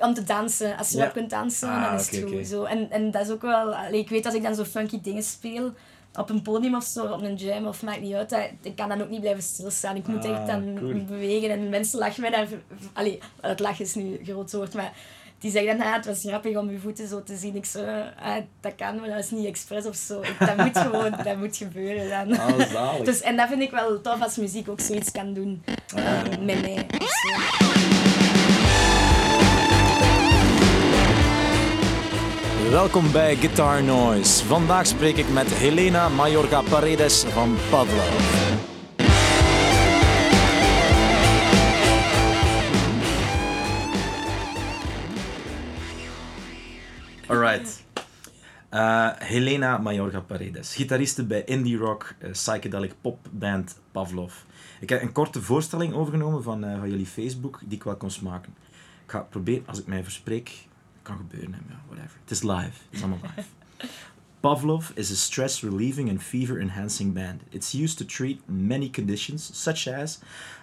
om te dansen. Als je Ja. kunt dansen, Ah, dan is het goed. Zo. En, en dat is ook wel... allee, ik weet als ik dan zo funky dingen speel, op een podium of zo, op een jam of maakt niet uit, dat, ik kan dan ook niet blijven stilstaan. Ik moet Ah, echt dan cool. bewegen en mensen lachen mij daar... Allee, het lachen is nu een groot woord, maar... Die zeggen dan, ah, het was grappig om je voeten zo te zien. Ik zo, ah, dat kan, maar dat is niet expres of zo. Ik- Dat moet gewoon, dat moet gebeuren dan. Ah. Dus, en dat vind ik wel tof als muziek ook zoiets kan doen eh, met mij. of Welkom bij Guitar Noise. Vandaag spreek ik met Helena Mayorga Paredes van Pavlov. Alright. Eh, Helena Mayorga Paredes, gitariste bij indie rock, eh, psychedelic popband Pavlov. Ik heb een korte voorstelling overgenomen van, eh, van jullie Facebook, die ik wel kon smaken. Ik ga proberen, als ik mij verspreek, kan gebeuren, ja, whatever. Het is live, het is allemaal live. Pavlov is a stress relieving and fever enhancing band. It's used to treat many conditions, such as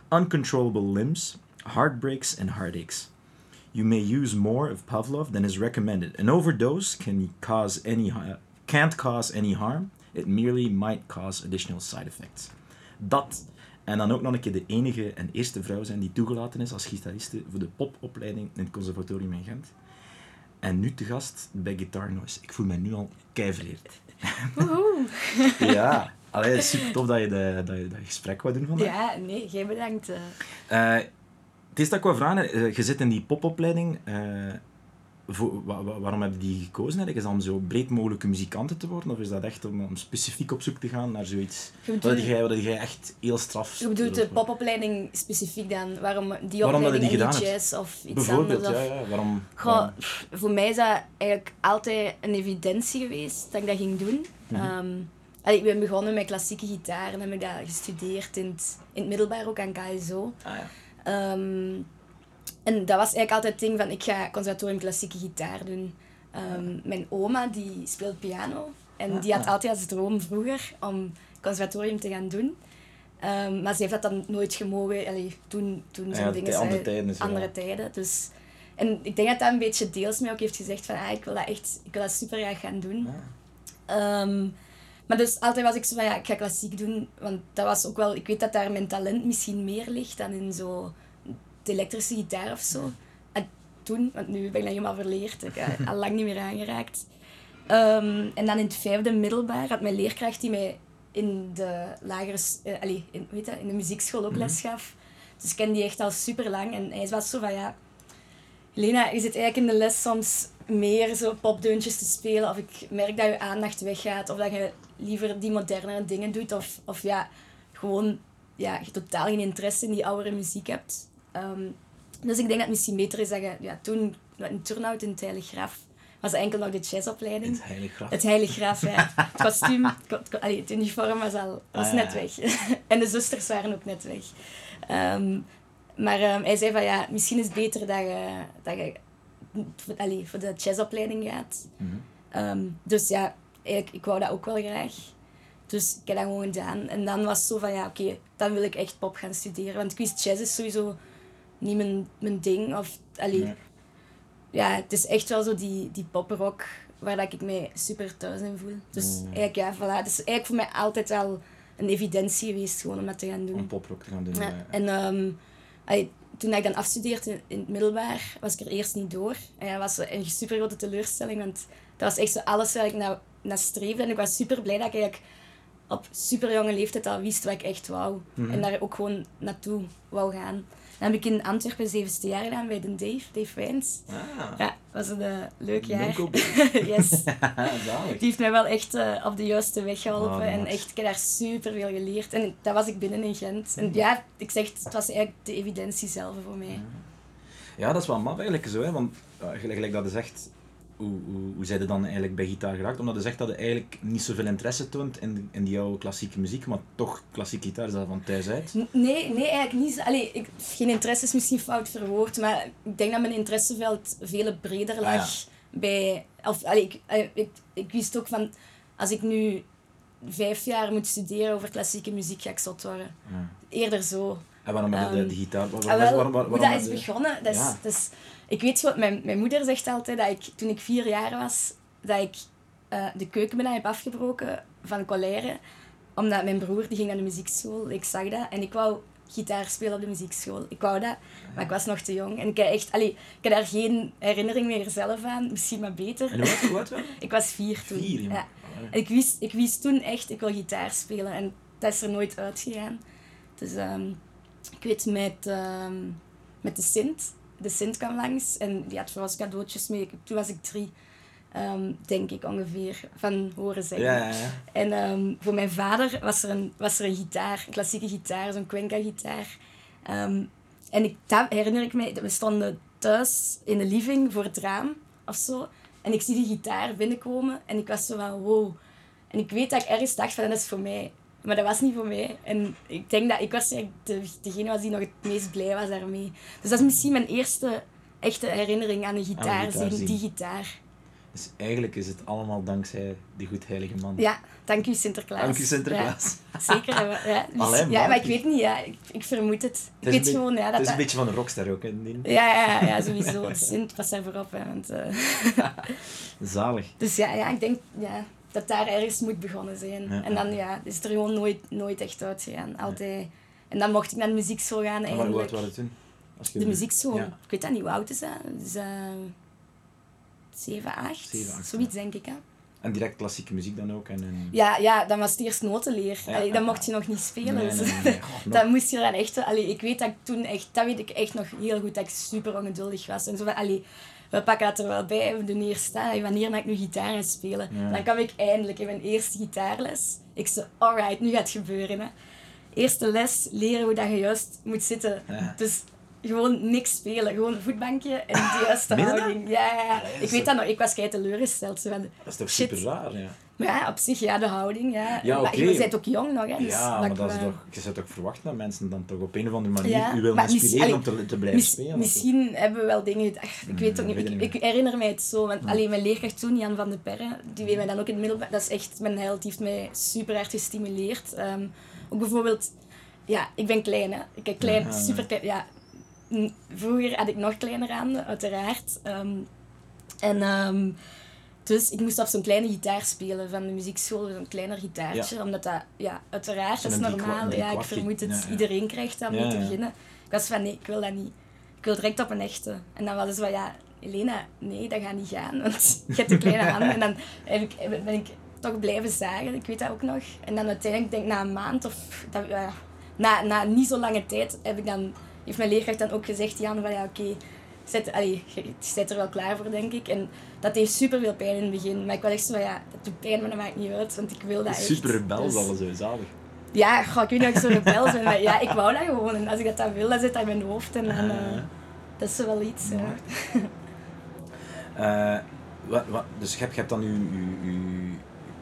uncontrollable limbs, heartbreaks, and heartaches. You may use more of Pavlov than is recommended. An overdose can cause any can't cause any harm. It merely might cause additional side effects. Dat en dan ook nog een keer de enige en eerste vrouw zijn die toegelaten is als gitariste voor de popopleiding in het conservatorium in Gent. En nu te gast bij Guitar Noise. Ik voel me nu al keivereerd. Woehoe. Ja, allee, super tof dat je, de, dat je dat gesprek wou doen vandaag. Ja, nee, jij bedankt. eh. Eh, het is dat ik wou vragen, eh, je zit in die popopleiding. eh, voor, waarom heb je die gekozen? eigenlijk? Is dat om zo breed mogelijke muzikanten te worden? Of is dat echt om, om specifiek op zoek te gaan naar zoiets? Wat jij, wat jij echt heel straf... je bedoelt de popopleiding specifiek dan? Waarom die Waarom opleiding die gedaan jazz of iets Bijvoorbeeld, anders? ja, Of... ja. Waarom? Goh, waarom- pff, voor mij is dat eigenlijk altijd een evidentie geweest dat ik dat ging doen. Allee, ik ben begonnen met klassieke gitaar en heb ik dat gestudeerd in het, in het middelbaar ook aan KSO. Ah, ja. Ehm, en dat was eigenlijk altijd het ding van ik ga conservatorium klassieke gitaar doen. Ehm, Mijn oma die speelt piano en die had altijd als droom vroeger om conservatorium te gaan doen. Ehm, maar ze heeft dat dan nooit gemogen. Allee, toen, toen zijn dingen andere tijden andere. Dus, en ik denk dat dat een beetje deels mij ook heeft gezegd van ah, ik wil dat echt ik wil dat super graag gaan doen. Ehm, maar dus altijd was ik zo van ja, ik ga klassiek doen. Want dat was ook wel, ik weet dat daar mijn talent misschien meer ligt dan in zo de elektrische gitaar of zo. En toen, want nu ben ik dat helemaal verleerd, ik heb al lang niet meer aangeraakt. Ehm, en dan in het vijfde middelbaar had mijn leerkracht die mij in de lagere, allee, in, weet je, in de muziekschool ook les gaf. Dus ik ken die echt al super lang. En hij was zo van ja, Lena, je zit eigenlijk in de les soms meer zo popdeuntjes te spelen. Of ik merk dat je aandacht weggaat. Of dat je liever die moderne dingen doet. Of, of ja, gewoon ja, je totaal geen interesse in die oudere muziek hebt. Ehm, dus ik denk dat het misschien beter is dat je... Ja, toen, een turnout in het Heilig Graf, was enkel nog de jazzopleiding. Het heilig graf. Het Heilig Graf, ja. Het kostuum, het, allee, uniform was al was Ah, net ja. weg. en de zusters waren ook net weg. Ehm, maar ehm, hij zei van ja, misschien is het beter dat je, dat je voor, allee, voor de jazzopleiding gaat. Mhm. Dus ja, eigenlijk, ik wou dat ook wel graag. Dus ik heb dat gewoon gedaan. En dan was het zo van ja, oké, dan wil ik echt pop gaan studeren. Want ik wist, jazz is sowieso niet mijn, mijn ding. Of, allee, Nee. ja, het is echt wel zo die, die poprock waar dat ik mij super thuis in voel. Dus Mm. eigenlijk, ja, voilà. Het is eigenlijk voor mij altijd al een evidentie geweest gewoon om dat te gaan doen. Om poprock te gaan doen. Ja, ja. en ehm, allee, toen ik dan afstudeerde in, in het middelbaar, was ik er eerst niet door. En dat was een super grote teleurstelling, want dat was echt zo alles waar ik naar, naar streefde. En ik was super blij dat ik eigenlijk op super jonge leeftijd al wist wat ik echt wou. Mhm. En daar ook gewoon naartoe wou gaan. Dan heb ik in Antwerpen zevende jaar gedaan bij de Dave, Dave Wijns. Ah, Ja, was een eh, leuk jaar. Yes. Die heeft mij wel echt eh, op de juiste weg geholpen. Oh, en echt, ik heb daar super veel geleerd. En dat was ik binnen in Gent. En ja, ik zeg, het was eigenlijk de evidentie zelf voor mij. Ja, dat is wel maf eigenlijk zo, hè, want uh, gelijk, gelijk dat je zegt, hoe, hoe, hoe zij dan eigenlijk bij gitaar geraakt? Omdat je zegt dat je eigenlijk niet zoveel interesse toont in, in die oude klassieke muziek, maar toch klassieke gitaar is dat van thuis uit. Nee, nee, eigenlijk niet. Allee, ik, geen interesse is misschien fout verwoord, maar ik denk dat mijn interesseveld veel breder lag. Ah, bij, of, allee, ik, eh, ik, ik wist ook van, als ik nu vijf jaar moet studeren over klassieke muziek, ga ik zot worden. Ja. Eerder zo. En waarom heb je de, Ehm, de gitaar... Waar, Ah, waarom, wel, waarom, waarom, hoe waarom dat is begonnen, dat is, Ja. dat is, ik weet gewoon, mijn, mijn moeder zegt altijd dat ik, toen ik vier jaar was, dat ik uh, de keuken heb afgebroken van colère. Omdat mijn broer, die ging naar de muziekschool, ik zag dat. En ik wou gitaar spelen op de muziekschool. Ik wou dat, maar ik was nog te jong. En ik heb, echt, allee, ik heb daar geen herinnering meer zelf aan, misschien maar beter. En hoe oud was Ik was vier toen. Vier, ja. En ik wist, ik wist toen echt, ik wil gitaar spelen. En dat is er nooit uitgegaan. Dus um, ik weet met, um, met de Sint. De Sint kwam langs en die had voor ons cadeautjes mee. Toen was ik drie. Um, denk ik ongeveer, van horen zeggen. Ja, ja, ja. En um, voor mijn vader was er een, was er een gitaar, een klassieke gitaar, zo'n Cuenca-gitaar. Um, en ik, dat herinner ik me, we stonden thuis in de living voor het raam of zo. En ik zie die gitaar binnenkomen en ik was zo van wow. En ik weet dat ik ergens dacht van dat is voor mij. Maar dat was niet voor mij. En ik denk dat ik was de, degene was die nog het meest blij was daarmee. Dus dat is misschien mijn eerste echte herinnering aan een gitaar, aan gitaar zien, die gitaar. Dus eigenlijk is het allemaal dankzij die goed heilige man. Ja, dank u Sinterklaas. Dank u Sinterklaas. Ja, zeker. Ja, dus, ja, maar ik weet niet, ja. ik, ik vermoed het. Ik weet gewoon, ja, dat... Het is een beetje van een rockster ook, hè? Ja, ja, ja, sowieso. Sint, pas daar voorop, hè. Want, uh... Zalig. Dus ja, ja, ik denk ja, dat daar ergens moet begonnen zijn. En dan ja, is het er gewoon nooit, nooit echt uitgegaan. Altijd... En dan mocht ik naar de muziekschool gaan en eigenlijk. hoe oud was het toen? Als je de muziekschool? Ik weet dat niet, hoe oud is dat? Dus, uh... 7, 8. 7, 8 zoiets denk ik. Hè. En direct klassieke muziek dan ook? En, en... Ja, ja, dan was het eerst notenleer. Ja, allee, dan mocht je nog niet spelen. Nee, dus nee, dan moest je dan echt... Allee, ik weet dat ik toen echt... Dat weet ik echt nog heel goed, dat ik super ongeduldig was. En zo van, allee, we pakken dat er wel bij, we doen eerst dat. Wanneer mag ik nu gitaar gaan spelen? Dan kwam ik eindelijk in mijn eerste gitaarles. Ik zei, alright, nu gaat het gebeuren. Hè. Eerste les, leren hoe dat je juist moet zitten. Dus gewoon niks spelen. Gewoon een voetbankje en de juiste houding. Ja, ja, ja. Ik weet dat nog. Ik was kei teleurgesteld. Zo van, dat is toch super raar, ja. Maar ja, op zich, ja, de houding, ja. ja okay. Maar je bent ook jong nog, hè. Dus ja, maar dat is toch, je zou toch verwachten dat mensen dan toch op een of andere manier ja, u willen inspireren om te, te blijven spelen? Misschien hebben we wel dingen... Ach, ik weet het ook niet. Ik, ik, herinner mij het zo. Want alleen mijn leerkracht toen, Jan van de Perre, die weet mij dan ook in het middelbaar... Dat is echt mijn held. Die heeft mij super hard gestimuleerd. Um, ook bijvoorbeeld... Ja, ik ben klein, hè. Ik ben klein, super klein. Ja, vroeger had ik nog kleinere handen, uiteraard. Um, en um, dus ik moest op zo'n kleine gitaar spelen van de muziekschool, zo'n kleiner gitaartje. Omdat dat, ja, uiteraard, dat is normaal. Ja, ik vermoed het, iedereen krijgt dat mee te beginnen. Ik was van, nee, ik wil dat niet. Ik wil direct op een echte. En dan was het van, ja, Elena, nee, dat gaat niet gaan, want je hebt de kleine handen. En dan heb ik, ben ik toch blijven zagen, ik weet dat ook nog. En dan uiteindelijk, denk na een maand of dat, na, na niet zo lange tijd, heb ik dan heeft mijn leerkracht dan ook gezegd, Jan, van ja, oké, okay, zet, je zit er wel klaar voor, denk ik. En dat heeft super veel pijn in het begin. Maar ik was echt zo ja, dat doet pijn, maar dat maakt niet uit, want ik wil dat echt. Super rebel dus, alles zo, zalig. Ja, ga ik weet niet of ik zo rebel ben, maar ja, ik wou dat gewoon. En als ik dat dan wil, dan zit dat in mijn hoofd. En dan, uh, dat is wel iets, ja. Uh, wat, wat, dus je hebt, je hebt dan je, je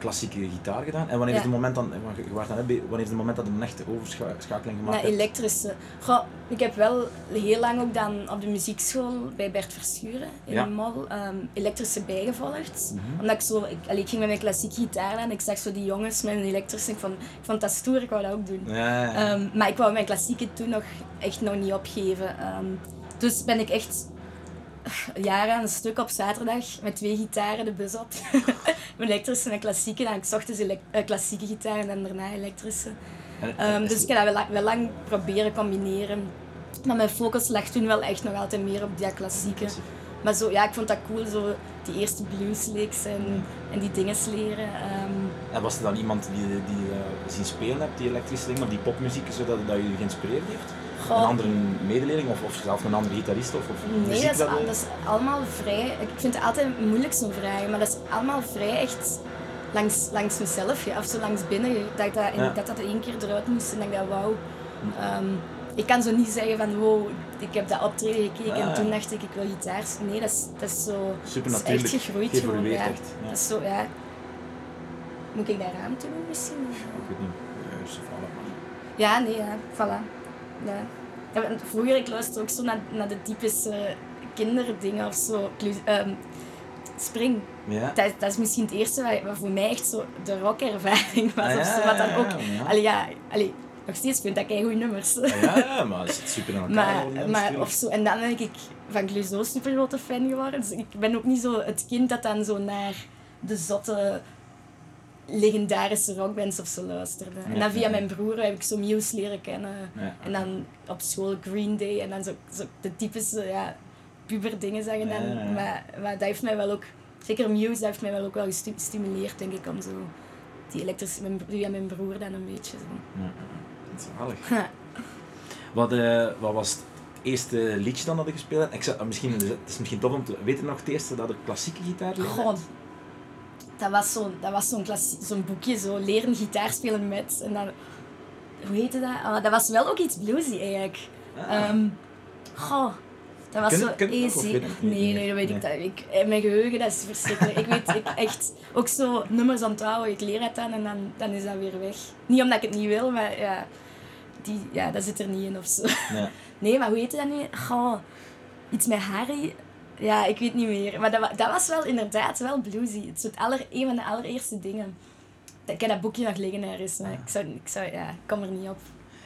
klassieke gitaar gedaan. En wanneer is het moment dan, je dan wanneer is het moment dat een echte overschakeling gemaakt hebt? elektrische. Goh, ik heb wel heel lang ook dan op de muziekschool bij Bert Verschuren in ja. Mol um, elektrische bijgevolgd. Mm -hmm. Omdat ik zo, ik, allee, ik ging met mijn klassieke gitaar aan en ik zag zo die jongens met een elektrische. Ik vond, ik vond dat stoer, ik wou dat ook doen. Ja, um, maar ik wou mijn klassieke toen nog echt nog niet opgeven. Um, dus ben ik echt jaren een stuk op zaterdag met twee gitaren de bus op. mijn elektrische en klassieke. Dan ik ochtends uh, klassieke gitaar en dan daarna elektrische. Um, dus ik heb dat wel, wel lang proberen combineren. Maar mijn focus lag toen wel echt nog altijd meer op die klassieke. Maar zo, ja, ik vond dat cool, zo die eerste blueslicks en, en die dingen leren. Um. En was er dan iemand die, die uh, zien spelen hebt, die elektrische dingen, maar die popmuziek, zodat dat je geïnspireerd heeft? Goh. Een andere medeleerling of, of zelfs een andere gitarist? Of, of nee, dat is, dat, dat is allemaal vrij. Ik vind het altijd moeilijk zo'n vragen, maar dat is allemaal vrij echt langs, langs mezelf, ja, of zo langs binnen. Dat dat, ja. dat, dat één keer eruit moest en dat ik dacht, wauw. Um, ik kan zo niet zeggen van wow, ik heb dat optreden gekeken en toen dacht ik ik wil gitaar. Nee, dat is, dat is zo. Super dat is echt gegroeid gewoon. Ja. Echt, ja. Dat is zo, ja. Moet ik daar ruimte doen misschien? Ik weet niet. Ja, nee, ja, voilà. Ja. Vroeger, ik luisterde ook zo naar, naar de typische kinderdingen of zo. Um, spring. Ja. Dat, dat, is misschien het eerste wat, wat voor mij echt zo de rockervaring was. Ah, ja, of zo, wat dan ook... Ja, allee, ja, allee, nog steeds vind ik goede nummers. Ah, ja, ja, maar het zit super aan elkaar. maar, maar, of zo. En dan denk ik, van Clouseau super grote fan geworden. Dus ik ben ook niet zo het kind dat dan zo naar de zotte legendarische rockbands of zo luisterde. en dan via mijn broer heb ik zo Muse leren kennen. En dan op school Green Day en dan zo, zo de typische ja, puber dingen zeggen. Dan. Maar, maar dat heeft mij wel ook, zeker Muse, dat heeft mij wel ook wel gestimuleerd, denk ik, om zo die elektrische, via mijn broer dan een beetje. Zo. Ja, zalig. wat, uh, wat was het eerste liedje dan dat ik gespeeld heb? Ik zou, misschien, het is misschien tof om te weten nog het eerste dat ik klassieke gitaar leerde. God, dat was zo'n zo'n zo'n boekje, zo leren gitaar spelen met. En dan, hoe heette dat? Oh, dat was wel ook iets bluesy eigenlijk. Ah. Um, goh, dat was zo easy. Nee, nee, dat weet ik. Dat, ik mijn geheugen dat is verschrikkelijk. ik weet ik echt ook zo nummers onthouden. Ik leer het dan en dan, dan is dat weer weg. Niet omdat ik het niet wil, maar ja, die, ja dat zit er niet in of zo. Ja. Nee, maar hoe heette dat nu? Goh, iets met Harry. Ja, ik weet niet meer. Maar dat, dat was wel inderdaad wel bluesy. Het is het aller, een van de allereerste dingen. Ik heb dat boekje nog liggen ergens. Maar ik, zou, ik, zou, ja, ik kom er niet op.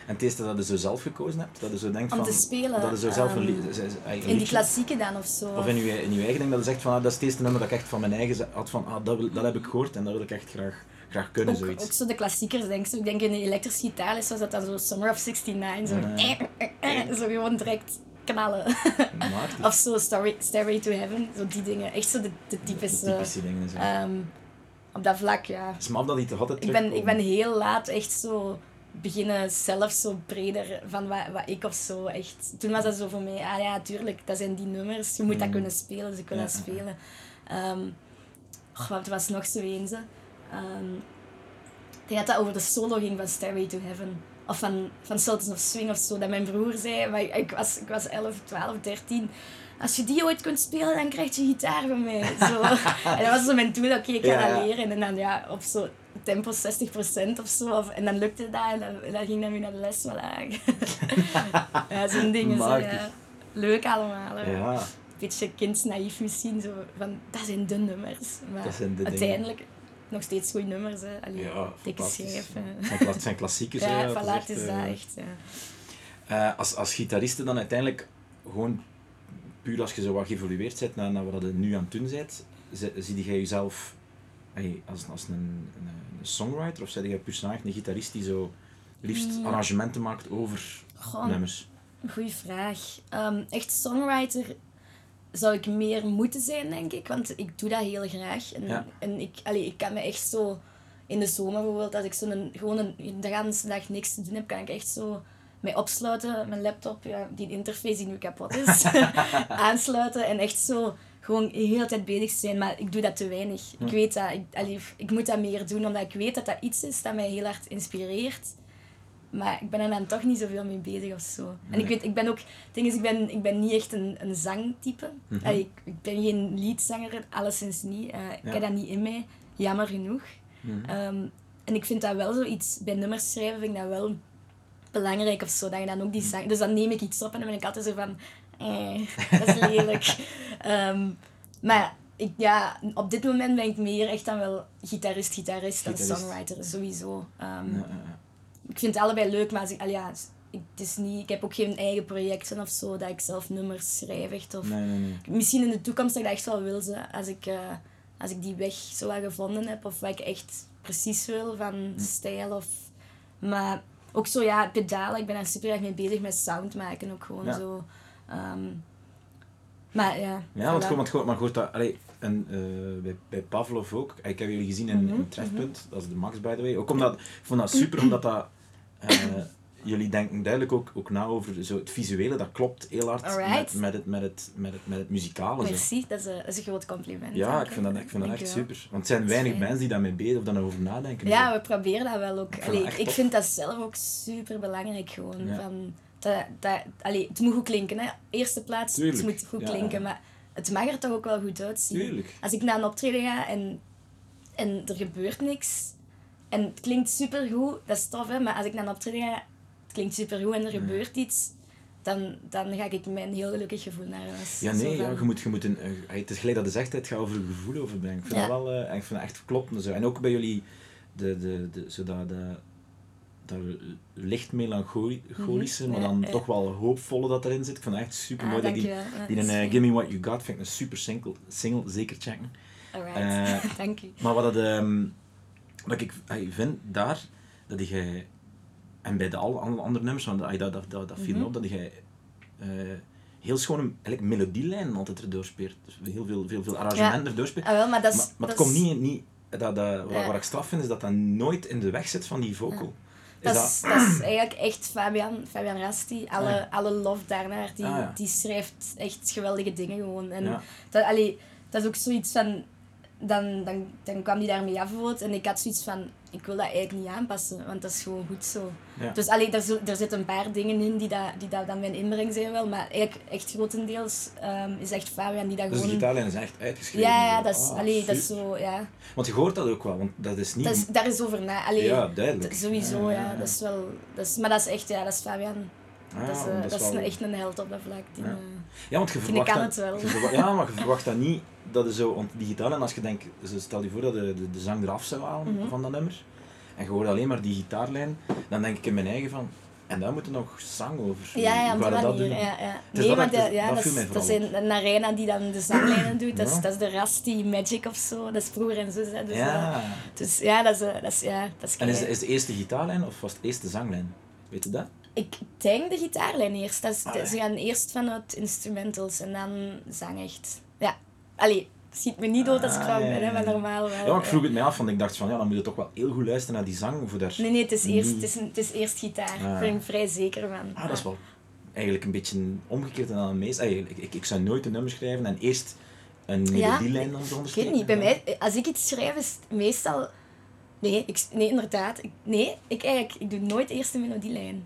En het eerste dat je zo zelf gekozen hebt? Dat je zo denkt Om van, te spelen. Dat je zo zelf een, In die klassieke dan of zo. Of in je, in je eigen ding dat je zegt van ah, dat is het eerste nummer dat ik echt van mijn eigen had van ah, dat, dat heb ik gehoord en dat wil ik echt graag, graag kunnen. Ook, zoiets. ook zo de klassiekers denk ik. Ik denk in de elektrische gitaar was dat dan zo Summer of 69. Zo, uh, zo gewoon direct knallen. of zo Stairway to Heaven, zo die dingen. Echt zo de, de typische... De typische dingen, zo. Um, op dat vlak, ja. Het is dat die toch altijd ik ben, ik ben heel laat echt zo beginnen zelf zo breder van wat, wat ik of zo echt... Toen was dat zo voor mij, ah ja, tuurlijk, dat zijn die nummers. Je moet dat mm. kunnen spelen, ze kunnen ja. dat spelen. Um, oh, wat was nog zo eens, um, Ik denk dat dat over de solo ging van Stairway to Heaven of van, van Sultans of Swing of zo, dat mijn broer zei, maar ik was, ik was 11, 12, 13. Als je die ooit kunt spelen, dan krijg je gitaar van mij. Zo. en dat was zo mijn doel, oké, ik ga ja, dat leren. En dan ja, op zo tempo 60% of zo. Of, en dan lukte dat en dan, dan ging dan weer naar de les. Voilà. ja, zo'n dingen. Zo, ja. Leuk allemaal. Ja. Beetje kindsnaïef misschien, zo van, dat zijn de nummers. Maar dat zijn de uiteindelijk... Dingen nog steeds goede nummers. Hè. Allee, ja, dikke schijf. Het zijn klassiekers. ja, hè, voilà, het is dat eh, echt. Ja. Uh, als, als gitariste dan uiteindelijk gewoon puur als je zo wat geëvolueerd bent naar, naar wat je nu aan het doen bent, zie je jezelf hey, als, als een, een, een, songwriter of zeg je puur een gitarist die zo liefst arrangementen maakt over Goh, nummers? Goeie vraag. Um, echt songwriter zou ik meer moeten zijn, denk ik. Want ik doe dat heel graag. En, en ik, allee, ik kan me echt zo... In de zomer bijvoorbeeld, als ik zo een, gewoon een, de hele dag niks te doen heb, kan ik echt zo mij opsluiten, mijn laptop, ja, die interface die nu kapot is, aansluiten en echt zo gewoon de hele tijd bezig zijn. Maar ik doe dat te weinig. Ik weet dat, ik, allee, ik moet dat meer doen, omdat ik weet dat dat iets is dat mij heel hard inspireert. Maar ik ben er dan toch niet zoveel mee bezig of zo. En ik weet, ik ben ook... Het ding is, ik ben, ik ben niet echt een, een zangtype. Mm ik, ik ben geen liedzanger, alleszins niet. Uh, ik heb dat niet in mij, jammer genoeg. Mhm. Ehm, en ik vind dat wel zoiets... Bij nummers schrijven vind ik dat wel belangrijk of zo. Dat je dan ook die zang... Dus dan neem ik iets op en dan ben ik altijd zo van... Eh, dat is lelijk. um, maar ik, ja, op dit moment ben ik meer echt dan wel gitarist, gitarist, dan songwriter, sowieso. Um, ja, ja ik vind het allebei leuk, maar als ik, al ja, het is niet, ik heb ook geen eigen projecten of zo, dat ik zelf nummers schrijf. Echt, of, nee, nee, nee. Misschien in de toekomst dat ik dat echt wel wil, als ik, uh, als ik die weg zo wat gevonden heb, of wat ik echt precies wil van stijl. Of, maar ook zo, ja, pedalen, ik ben daar super erg mee bezig met sound maken ook gewoon zo. Um, maar ja. Ja, want, gewoon, want, maar goed, dat, allee, en uh, bij, bij Pavlov ook. Ik heb jullie gezien in, mm -hmm. Trefpunt, dat is de Max by the way. Ook omdat, ik vond dat super omdat dat jullie denken duidelijk ook, ook na over zo het visuele, dat klopt heel hard met, met, het, met, het, met, het, met het muzikale. Merci, dat is, een, dat is een groot compliment. Ja, ik vind dat, ik vind dat echt super. Want er zijn weinig mensen die daarmee bezig of daarover nadenken. Ja, we proberen dat wel ook. Ik, Allee, ik vind dat zelf ook super belangrijk gewoon. Van, dat, dat, allee, het moet goed klinken, hè. Eerste plaats, het moet goed klinken, maar het mag er toch ook wel goed uitzien. Tuurlijk. Als ik naar een optreden ga en, en er gebeurt niks en het klinkt supergoed, dat is tof, hè? maar als ik naar een optreden ga, het klinkt supergoed en er gebeurt iets, dan, dan ga ik mijn heel gelukkig gevoel naar huis. Ja, nee, ja, je moet, je moet een, het is gelijk dat je zegt, het gaat over gevoel overbrengen. Ik vind dat wel uh, ik vind dat echt kloppen. Zo. En ook bij jullie, de, de, de, de, dat licht melancholische, maar dan Mhm. ja, ja. toch wel hoopvolle dat erin zit. Ik vond het echt super mooi Ah, dat die. Ja, die dat een is eh, Me What You Got vind ik een super single, single zeker checken. Alright, eh, dank. Maar wat, dat, ehm, wat ik eh, vind daar, dat jij, en bij de alle andere nummers, want ah, dat, dat, dat, dat viel me Mhm. op, dat jij eh, heel schoon een eigenlijk melodielijn altijd erdoor speelt. Dus heel veel, veel, veel arrangementen erdoor speelt. Ah, wel, maar dat is... Maar, maar het komt niet, niet dat, dat, wat, Ja. wat ik straf vind, is dat dat nooit in de weg zit van die vocal. Dat Is is, dat is eigenlijk echt Fabian, Fabian Rasti. Alle, Ah, ja. alle love daarnaar. Die, Ah, ja. die schrijft echt geweldige dingen gewoon. En Ja. dat, allee, dat is ook zoiets van... Dan, dan, dan kwam die daarmee afgewoord en ik had zoiets van... Ik wil dat eigenlijk niet aanpassen, want dat is gewoon goed zo. Ja. Dus allee, er, er zitten een paar dingen in die, dat, die dat dan mijn inbreng zijn wel. Maar eigenlijk echt grotendeels ehm, is echt Fabian die dat Dus gewoon... gitaarlijn is echt uitgeschreven. ja, ja, dat is, allee, dat is zo... Ja. Want je hoort dat ook wel, want dat is niet... Dat is, daar is over na. Allee, ja, duidelijk. Sowieso, ja, ja. Dat is wel... Dat is, maar dat is echt, ja, dat is Fabian. Ah, dat is, eh, dat is wel- een, echt een held op dat vlak. Die, Ja. eh, Ja, want je verwacht, kan dat, het wel. je verwa- ja, maar je verwacht dat niet dat is zo, want digitaal en als je denkt, stel je voor dat de, de, de zang eraf zou halen Mhm. van dat nummer en je hoort alleen maar die gitaarlijn, dan denk ik in mijn eigen van, en daar moet er nog zang over. ja, ja, op die manier. doen? Ja, ja. is Nee, dat maar dat- de, ja, dat is, dat is een, een arena die dan de zanglijnen doet. Dat is, Ja. dat is de Rusty Magic of zo. Dat is broer en zus. Hè. Dus, Ja. eh, dus ja, dat is, eh, dat is, ja, dat is En is, is de eerste gitaarlijn of was het eerste zanglijn? Weet je dat? Ik denk de gitaarlijn eerst. Dat is, Ah, ja. Ze gaan eerst vanuit instrumentals en dan zang echt. Ja, allee, schiet me niet dood als ik Ah, fout ja, ben, hè, ja, maar ja. normaal wel. Ja, maar ik ja. vroeg het mij af, want ik dacht van, ja, dan moet je toch wel heel goed luisteren naar die zang voor daar... Nee, nee, het is eerst, het is, een- het is eerst gitaar. Ah. Daar ben ik vrij zeker van. Ah, dat is wel eigenlijk een beetje omgekeerd dan een meest. Ik, ik, ik zou nooit een nummer schrijven en eerst een Ja, melodielijn dan Ik weet niet, bij mij, als ik iets schrijf, is het meestal... Nee, ik, nee inderdaad. Ik, nee, ik eigenlijk, ik doe nooit eerst de melodielijn.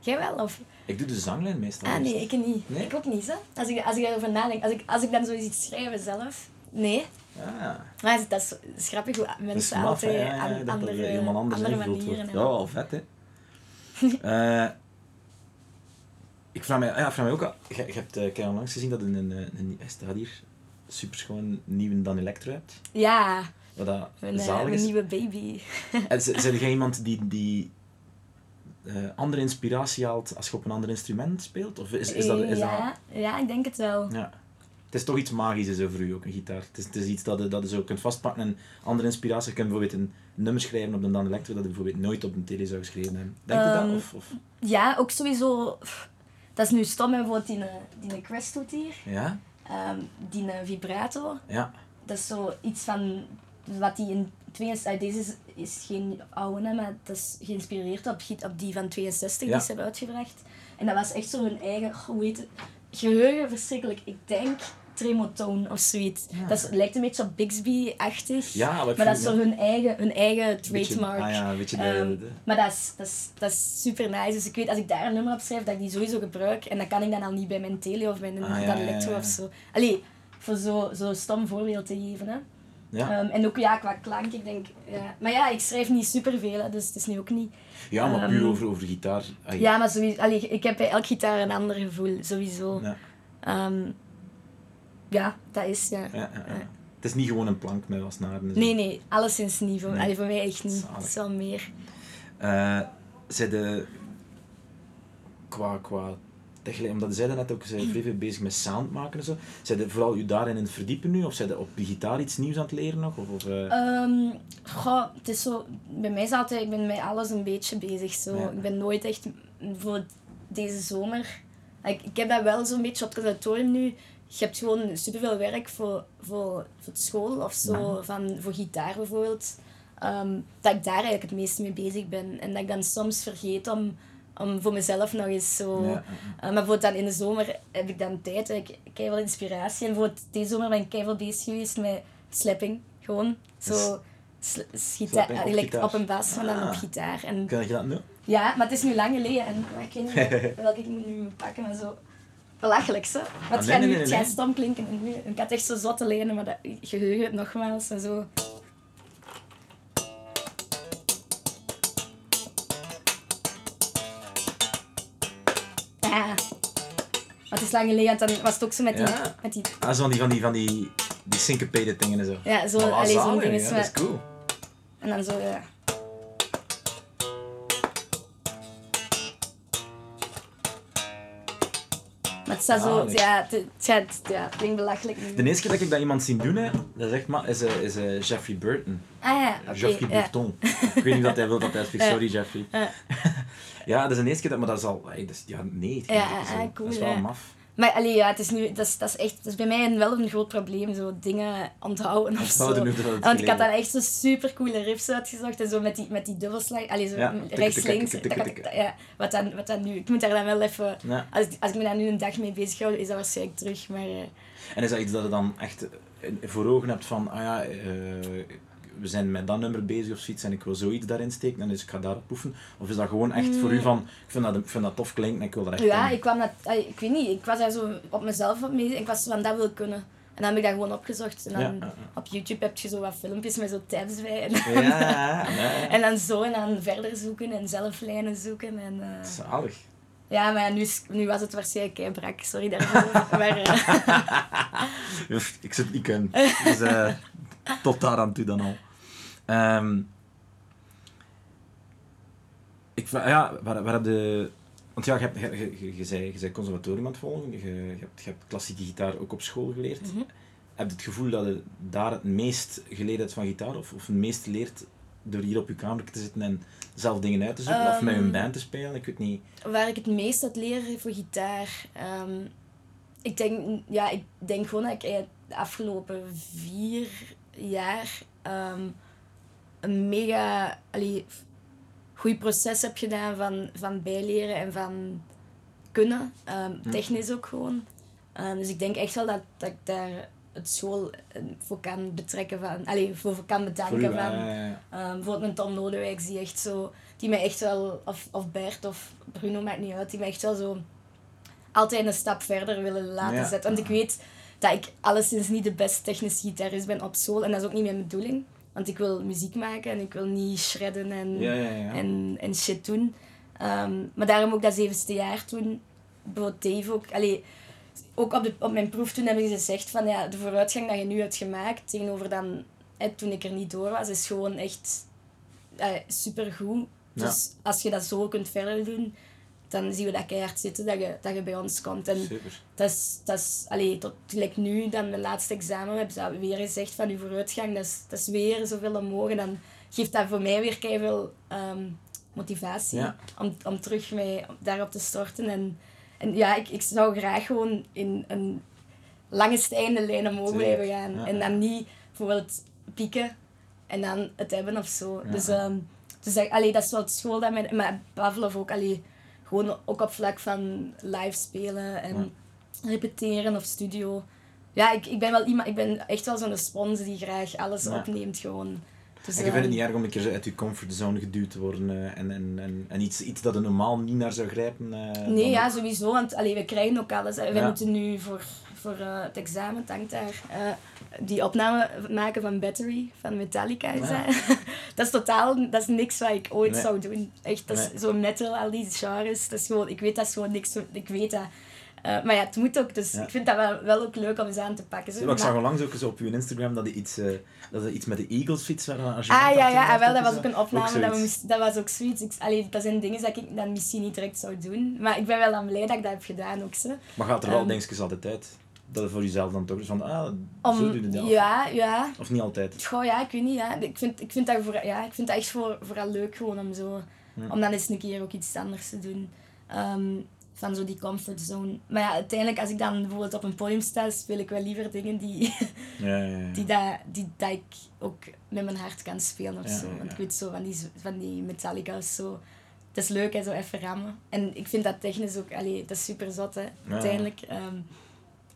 Jij wel? Of? Ik doe de zanglijn meestal. Ah, nee, ik niet. Nee? Ik ook niet, hè. Als ik, als ik erover nadenk, als ik, als ik dan zoiets schrijven zelf... Nee. Ah, Maar dat is, dat is grappig hoe mensen maf, altijd ja, ja, aan, dat andere, helemaal anders andere manieren. Ja, wel vet, hè. Eh, ik vraag mij, ja, ik vraag mij ook al, je, je hebt uh, keihard langs gezien dat een, een, een, hij staat hier, super schoon nieuwe Dan Electro hebt. Ja, Wat dat eh, zalig is. nieuwe baby. En Zijn jij iemand die, die eh, andere inspiratie haalt als je op een ander instrument speelt? Of is, is dat... Is ja, ja, ik denk het wel. dat ja. Het is toch iets magisch over u, ook een gitaar. Het is, het is iets dat je, dat je zo kunt vastpakken en andere inspiratie. Je kunt bijvoorbeeld een nummer schrijven op een Dan Electro dat je bijvoorbeeld nooit op een tele zou geschreven hebben. Denk je Ehm, dat? Of, of, Ja, ook sowieso... Dat is nu stom, bijvoorbeeld die, eh, die Quest doet hier. ja? Ehm, die eh, vibrator. Ja. Dat is zo iets van wat die in 62, deze is, is geen oude, hè, maar dat is geïnspireerd op, op die van 62 Ja. die ze hebben uitgebracht. En dat was echt zo hun eigen, hoe heet het? Geheugen verschrikkelijk. Ik denk tremotone of zoiets. Dat is, lijkt een beetje op Bixby-achtig. Ja, maar dat is zo hun eigen, hun eigen Beetje- trademark. ah ja, een beetje de- Ehm, de- Maar dat is, dat, is, dat is super nice. Dus ik weet, als ik daar een nummer op schrijf, dat ik die sowieso gebruik. En dat kan ik dan al niet bij mijn tele of bij een Ah, ja, dan ja, electro ja. of zo. Allee, voor zo'n zo stom voorbeeld te geven. Hè. Ja. Ehm, en ook ja, qua klank, ik denk... Ja. Maar ja, ik schrijf niet superveel, hè, dus het is nu ook niet... ja, maar puur ehm, over, over gitaar. Ja, maar sowieso, allee, ik heb bij elk gitaar een ander gevoel, sowieso. Ja, Ja, ja dat is, ja. ja, ja, ja. Het is niet gewoon een plank met wat snaren. Nee, nee, alleszins niet. Voor, Nee. allee, voor mij echt niet. Zalig. Het is wel meer. Eh, zij de qua, qua omdat zij net ook vrij veel bezig met sound maken en zo. Zij de vooral u daarin in het verdiepen nu, of zij de op de gitaar iets nieuws aan het leren nog? Of, of, eh, Ehm, goh, het is zo, bij mij is altijd, ik ben met alles een beetje bezig. Zo. Ja. Ik ben nooit echt, voor deze zomer, ik, ik heb dat wel zo'n beetje op het conservatorium nu. Je hebt gewoon superveel werk voor, voor, voor school of zo, van, voor gitaar bijvoorbeeld. Ehm, dat ik daar eigenlijk het meeste mee bezig ben. En dat ik dan soms vergeet om, om voor mezelf nog eens zo... Ja, Eh, maar bijvoorbeeld dan in de zomer heb ik dan tijd, heb ik veel inspiratie. En bijvoorbeeld deze zomer ben ik kei veel bezig geweest met slapping. Gewoon zo schieta- Slapping op een bas, maar dan Ah. op gitaar. En, Kan je dat nu? ja, maar het is nu lang geleden en ik weet niet welke ik nu moet pakken, maar zo... Belachelijk, zo. Het Ah, gaat nu nee, het gaat nee. stom klinken. En nu, ik had echt zo zotte lijnen, maar dat geheugen het nogmaals en zo. is lang geleden. Dan was het ook zo met die... Ja. Met die... Ah, zo van die, van die, die, die syncopated dingen en zo. Ja, zo, allee, zo'n ding is ja, Dat is cool. En dan zo, ja. Maar het staat zo, ja, het, ja, het klinkt belachelijk. De eerste keer dat ik dat iemand zie doen, hè, dat is, maar, is, eh, is uh, Jeffrey Burton. Ah ja, okay, Jeffrey. Burton. ik weet niet dat hij wil dat hij spreekt, sorry Jeffrey. ja, dat is de eerste keer dat, maar dat is al, hey, ja, nee, ja, ik ah, cool, dat is wel maf. Maar allee, ja, het is nu, dat is, dat is echt, dat is bij mij een, wel een groot probleem, zo dingen onthouden of zo. Want ik had dan echt zo super coole riffs uitgezocht en zo met die, met die dubbelslag, allee, zo rechts, links, ja, wat dan, wat dan nu, ik moet daar dan wel even, als, ik- als ik me daar nu een dag mee bezig hou, is dat waarschijnlijk terug, maar eh, En is dat iets dat je dan echt eh, voor ogen hebt van, ah ja, eh, we zijn met dat nummer bezig of zoiets en ik wil zoiets daarin steken en dus ik ga daarop oefenen? Of is dat gewoon echt voor u van, ik vind dat, ik vind dat tof klinken en ik wil er echt ja, in? ik kwam dat, ik weet niet, ik was daar zo op mezelf op mee, ik was van, dat wil ik kunnen. En dan heb ik dat gewoon opgezocht en dan Ja, op YouTube heb je zo wat filmpjes met zo tabs bij en, Ja, ja, en dan zo en dan verder zoeken en zelf lijnen zoeken en... eh, Zalig. Ja, maar nu, is- nu was het waarschijnlijk kei brak, sorry daarvoor. maar, eh, Ik zit niet kunnen. Dus eh, tot daar aan toe dan al. Ehm, ik, ja, waar, waar heb je... Want ja, je, hebt, je, je, je, je, zei, je zei conservatorium aan het volgen. Je, je, hebt, je hebt klassieke gitaar ook op school geleerd. Mhm. Heb je het gevoel dat je daar het meest geleerd hebt van gitaar? Of, of het meest leert door hier op je kamer te zitten en zelf dingen uit te zoeken? of met Ehm. een band te spelen? Ik weet niet. waar ik het meest uit leer voor gitaar. ehm, ik, denk, ja, ik denk gewoon dat ik de afgelopen vier jaar een mega allee, goed proces heb gedaan van, van bijleren en van kunnen. Ehm, Hm. Technisch ook gewoon. Ehm, dus ik denk echt wel dat, dat ik daar het school eh, voor kan betrekken van, allee, voor kan bedanken van. Ehm, bijvoorbeeld een Tom Lodewijks die echt zo, die mij echt wel, of, of Bert of Bruno maakt niet uit, die mij echt wel zo altijd een stap verder willen laten Ja. zetten. Want ik weet dat ik alleszins niet de beste technische gitarist ben op school en dat is ook niet mijn bedoeling. Want ik wil muziek maken en ik wil niet shredden en, ja, ja, ja. en, en shit doen. Ehm, maar daarom ook dat zevende jaar toen, bijvoorbeeld Dave ook, allee, ook op, de, op mijn proef toen hebben ze gezegd van ja, de vooruitgang dat je nu hebt gemaakt tegenover dan eh, toen ik er niet door was, is gewoon echt eh, supergoed. Dus als je dat zo kunt verder doen, dan zien we dat keihard zitten dat je, dat je bij ons komt. En Super. dat is, dat is allee, tot gelijk nu, dan mijn laatste examen, hebben ze weer gezegd van je vooruitgang, dat is, dat is weer zoveel omhoog. En dan geeft dat voor mij weer keihard ehm motivatie Ja. om, om terug mij daarop te storten. En, en ja, ik, ik zou graag gewoon in een lange stijgende lijn omhoog blijven gaan. ja. En dan niet bijvoorbeeld pieken en dan het hebben of zo. Ja. Dus, ehm, dus dat, allee, dat is wel het school dat mij... Maar Pavlov ook, allee, gewoon ook op vlak van live spelen en repeteren of studio. Ja, ik, ik ben wel iemand... Ik ben echt wel zo'n spons die graag alles Ja. opneemt gewoon. Dus, En je vindt het ehm, niet erg om een keer uit je comfortzone geduwd te worden eh, en, en, en, en iets, iets dat je normaal niet naar zou grijpen? eh, Nee, ja, ook? sowieso. Want allee, we krijgen ook alles. hè. Wij Ja. moeten nu voor, voor eh, het examen, het hangt daar, die opname maken van Battery van Metallica. Is Ja. dat. dat is totaal, dat is niks wat ik ooit Nee. zou doen. Echt, dat is Nee. zo metal, al die genres. Dat is gewoon, ik weet dat is gewoon niks, ik weet dat. Eh, maar ja, het moet ook, dus Ja. ik vind dat wel, wel ook leuk om eens aan te pakken. Zo. Ja, ik zag Maar- onlangs ook eens op je Instagram dat je iets, eh, dat je iets met de Eagles fiets waren. Ah ja, ja, ah, wel, dat was ook een opname. dat, we was ook zoiets. Ik, allee, dat zijn dingen dat ik dan misschien niet direct zou doen. Maar ik ben wel dan blij dat ik dat heb gedaan ook. Zo. Maar gaat er wel Ehm. dingetjes altijd uit? Dat het voor jezelf dan toch is van, ah, zo doe je dat. ja, ja. Of niet altijd? Goh, ja, ik weet niet. Ja. Ik, vind, ik, vind dat voor, ja, ik vind dat echt voor, vooral leuk gewoon om zo... Ja. Om dan eens een keer ook iets anders te doen. Ehm, van zo die comfortzone. Maar ja, uiteindelijk als ik dan bijvoorbeeld op een podium sta, speel ik wel liever dingen die, Ja, ja, ja. die, dat, die dat ik ook met mijn hart kan spelen of zo. Want ik weet zo van die, van die Metallica's zo... Het is leuk, hè, zo even rammen. En ik vind dat technisch ook... Allee, dat is super zot, hè, uiteindelijk. Ehm,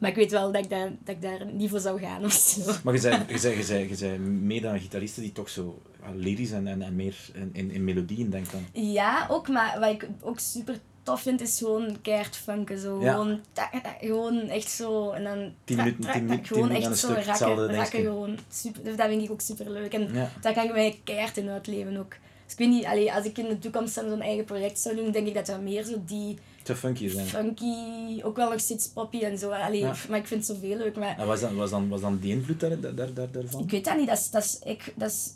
maar ik weet wel dat ik, daar, dat ik daar niet voor zou gaan of zo. Maar je zei, je zei, je zei, je zei mede aan gitaristen die toch zo ja, lyrisch en, en, en meer in, in, in melodieën denken dan. Ja, ook, maar wat ik ook super tof vind, is gewoon keihard funken. Zo. Ja. Gewoon, tak, tak, gewoon echt zo. En dan Tien minuten- tien minuten- gewoon echt zo hetzelfde rakken, gewoon. Super, dat vind ik ook super leuk. En Ja. daar kan ik mij keihard in uitleven ook. Dus ik weet niet, allee, als ik in de toekomst dan zo'n eigen project zou doen, denk ik dat dat meer zo die Te funky zijn. funky, ook wel nog steeds poppy en zo. Allee, Ja. Maar ik vind het zoveel leuk. Maar En was, dan, was, dan, was dan die invloed daar, daar, daar, daar- daarvan? ik weet dat niet, dat is, dat is, ik, dat is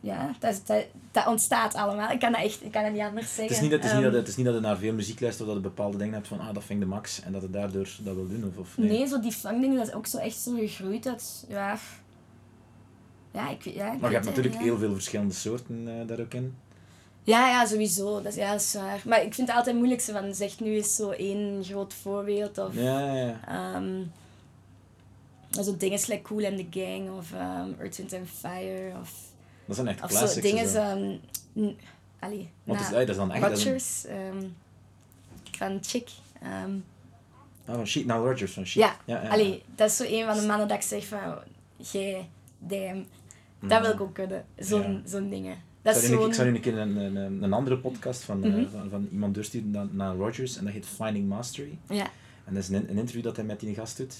ja, dat, dat, dat ontstaat allemaal. Ik kan dat echt ik kan dat niet anders zeggen. Het is niet, dat, het, is niet Ehm, dat, het is niet dat je naar veel muziek luistert of dat je bepaalde dingen hebt van ah, dat vind ik de max en dat je daardoor dat wil doen. Of, of nee. zo die funkdingen, dat is ook zo echt zo gegroeid uit, ja... Ja, ik, weet- ja, ik Maar je hebt natuurlijk ja. heel veel verschillende soorten eh, daar ook in. Ja, ja, sowieso. Dat is, ja, dat is waar. Maar ik vind het altijd moeilijk, zo van, zeg nu eens zo één groot voorbeeld. Of Ja, ja, ehm, zo dingen like Cool and the Gang of ehm Earth, Wind and Fire. Of, Dat zijn echt of classics. zo dingen... zo. allee, na het is, dat is dan echt... is ehm, van Chick. ehm, ah, van Sheet, nou Rogers van Sheet. ja, ja, ja. allee, dat is zo een van de mannen dat ik zeg van... Jij, damn, dat wil ik ook kunnen. Zo'n zo'n dingen. Dat Ik is zou, nu, zo'n... ik zou nu een keer een, een, andere podcast van, eh, Mhm. van, van iemand doorsturen naar, naar Rogers en dat heet Finding Mastery. Ja, En dat is een, een interview dat hij met die gast doet.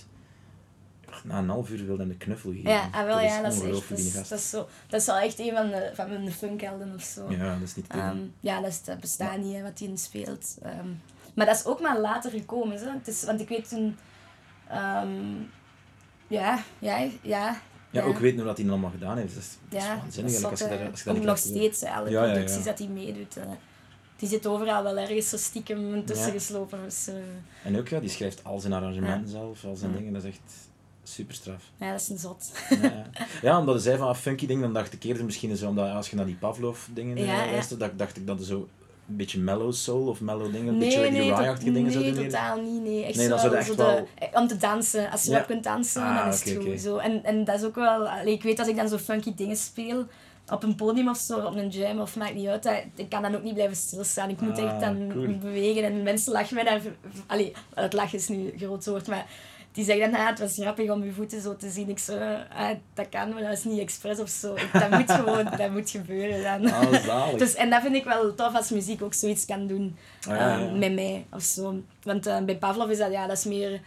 Na een half uur wilde hij een knuffel geven. ja ah, wel, ja, dat is echt... Dat is, dat is, zo, dat is wel echt een van de, van mijn funkhelden of zo. Ja, dat is niet. Ehm, ja, dat, is, dat bestaat niet, hè, wat hij in speelt. Ehm, maar dat is ook maar later gekomen. Zo. Het is, want ik weet toen... ehm, ja, ja, ja. Ja, ook weten hoe dat hij allemaal gedaan heeft. Dat is, dat is waanzinnig dat als je daar, als je daar nog steeds, hè, alle Ja, ja, ja. producties dat hij meedoet. eh. die zit overal wel ergens zo stiekem tussen Ja. geslopen. Dus, eh, En ook, ja, die schrijft al zijn arrangementen Ja. zelf, al zijn Ja. dingen. Dat is echt super straf. ja, dat is een zot. ja, ja. ja, omdat hij zei van ah, funky ding, dan dacht ik eerder misschien zo, omdat als je naar die Pavlov dingen Ja, ja. luistert, dat, dacht ik dat er zo een beetje mellow soul of mellow dingen, een Nee, beetje nee, Rye-achtige dingen nee, doen. totaal niet. Nee, echt Nee, zo, dan wel zo de, eh, om te dansen. Als je Ja. wel kunt dansen, Ah, dan is het goed. Zo. En, en dat is ook wel... allee, ik weet als ik dan zo funky dingen speel, op een podium of zo, op een jam of maakt niet uit, dat, ik kan dan ook niet blijven stilstaan. Ik moet Ah, echt dan cool. bewegen en mensen lachen mij daar... Allee, het lachen is nu een groot woord, maar... Die zeggen dan, ah, het was grappig om je voeten zo te zien. Ik zo, ah, dat kan, maar dat is niet expres of zo. Ik- Dat moet gewoon, dat moet gebeuren dan. Ah. Dus, en dat vind ik wel tof als muziek ook zoiets kan doen Ah, ja, ja. ehm, met mij of zo. Want eh, bij Pavlov is dat, ja, dat is meer,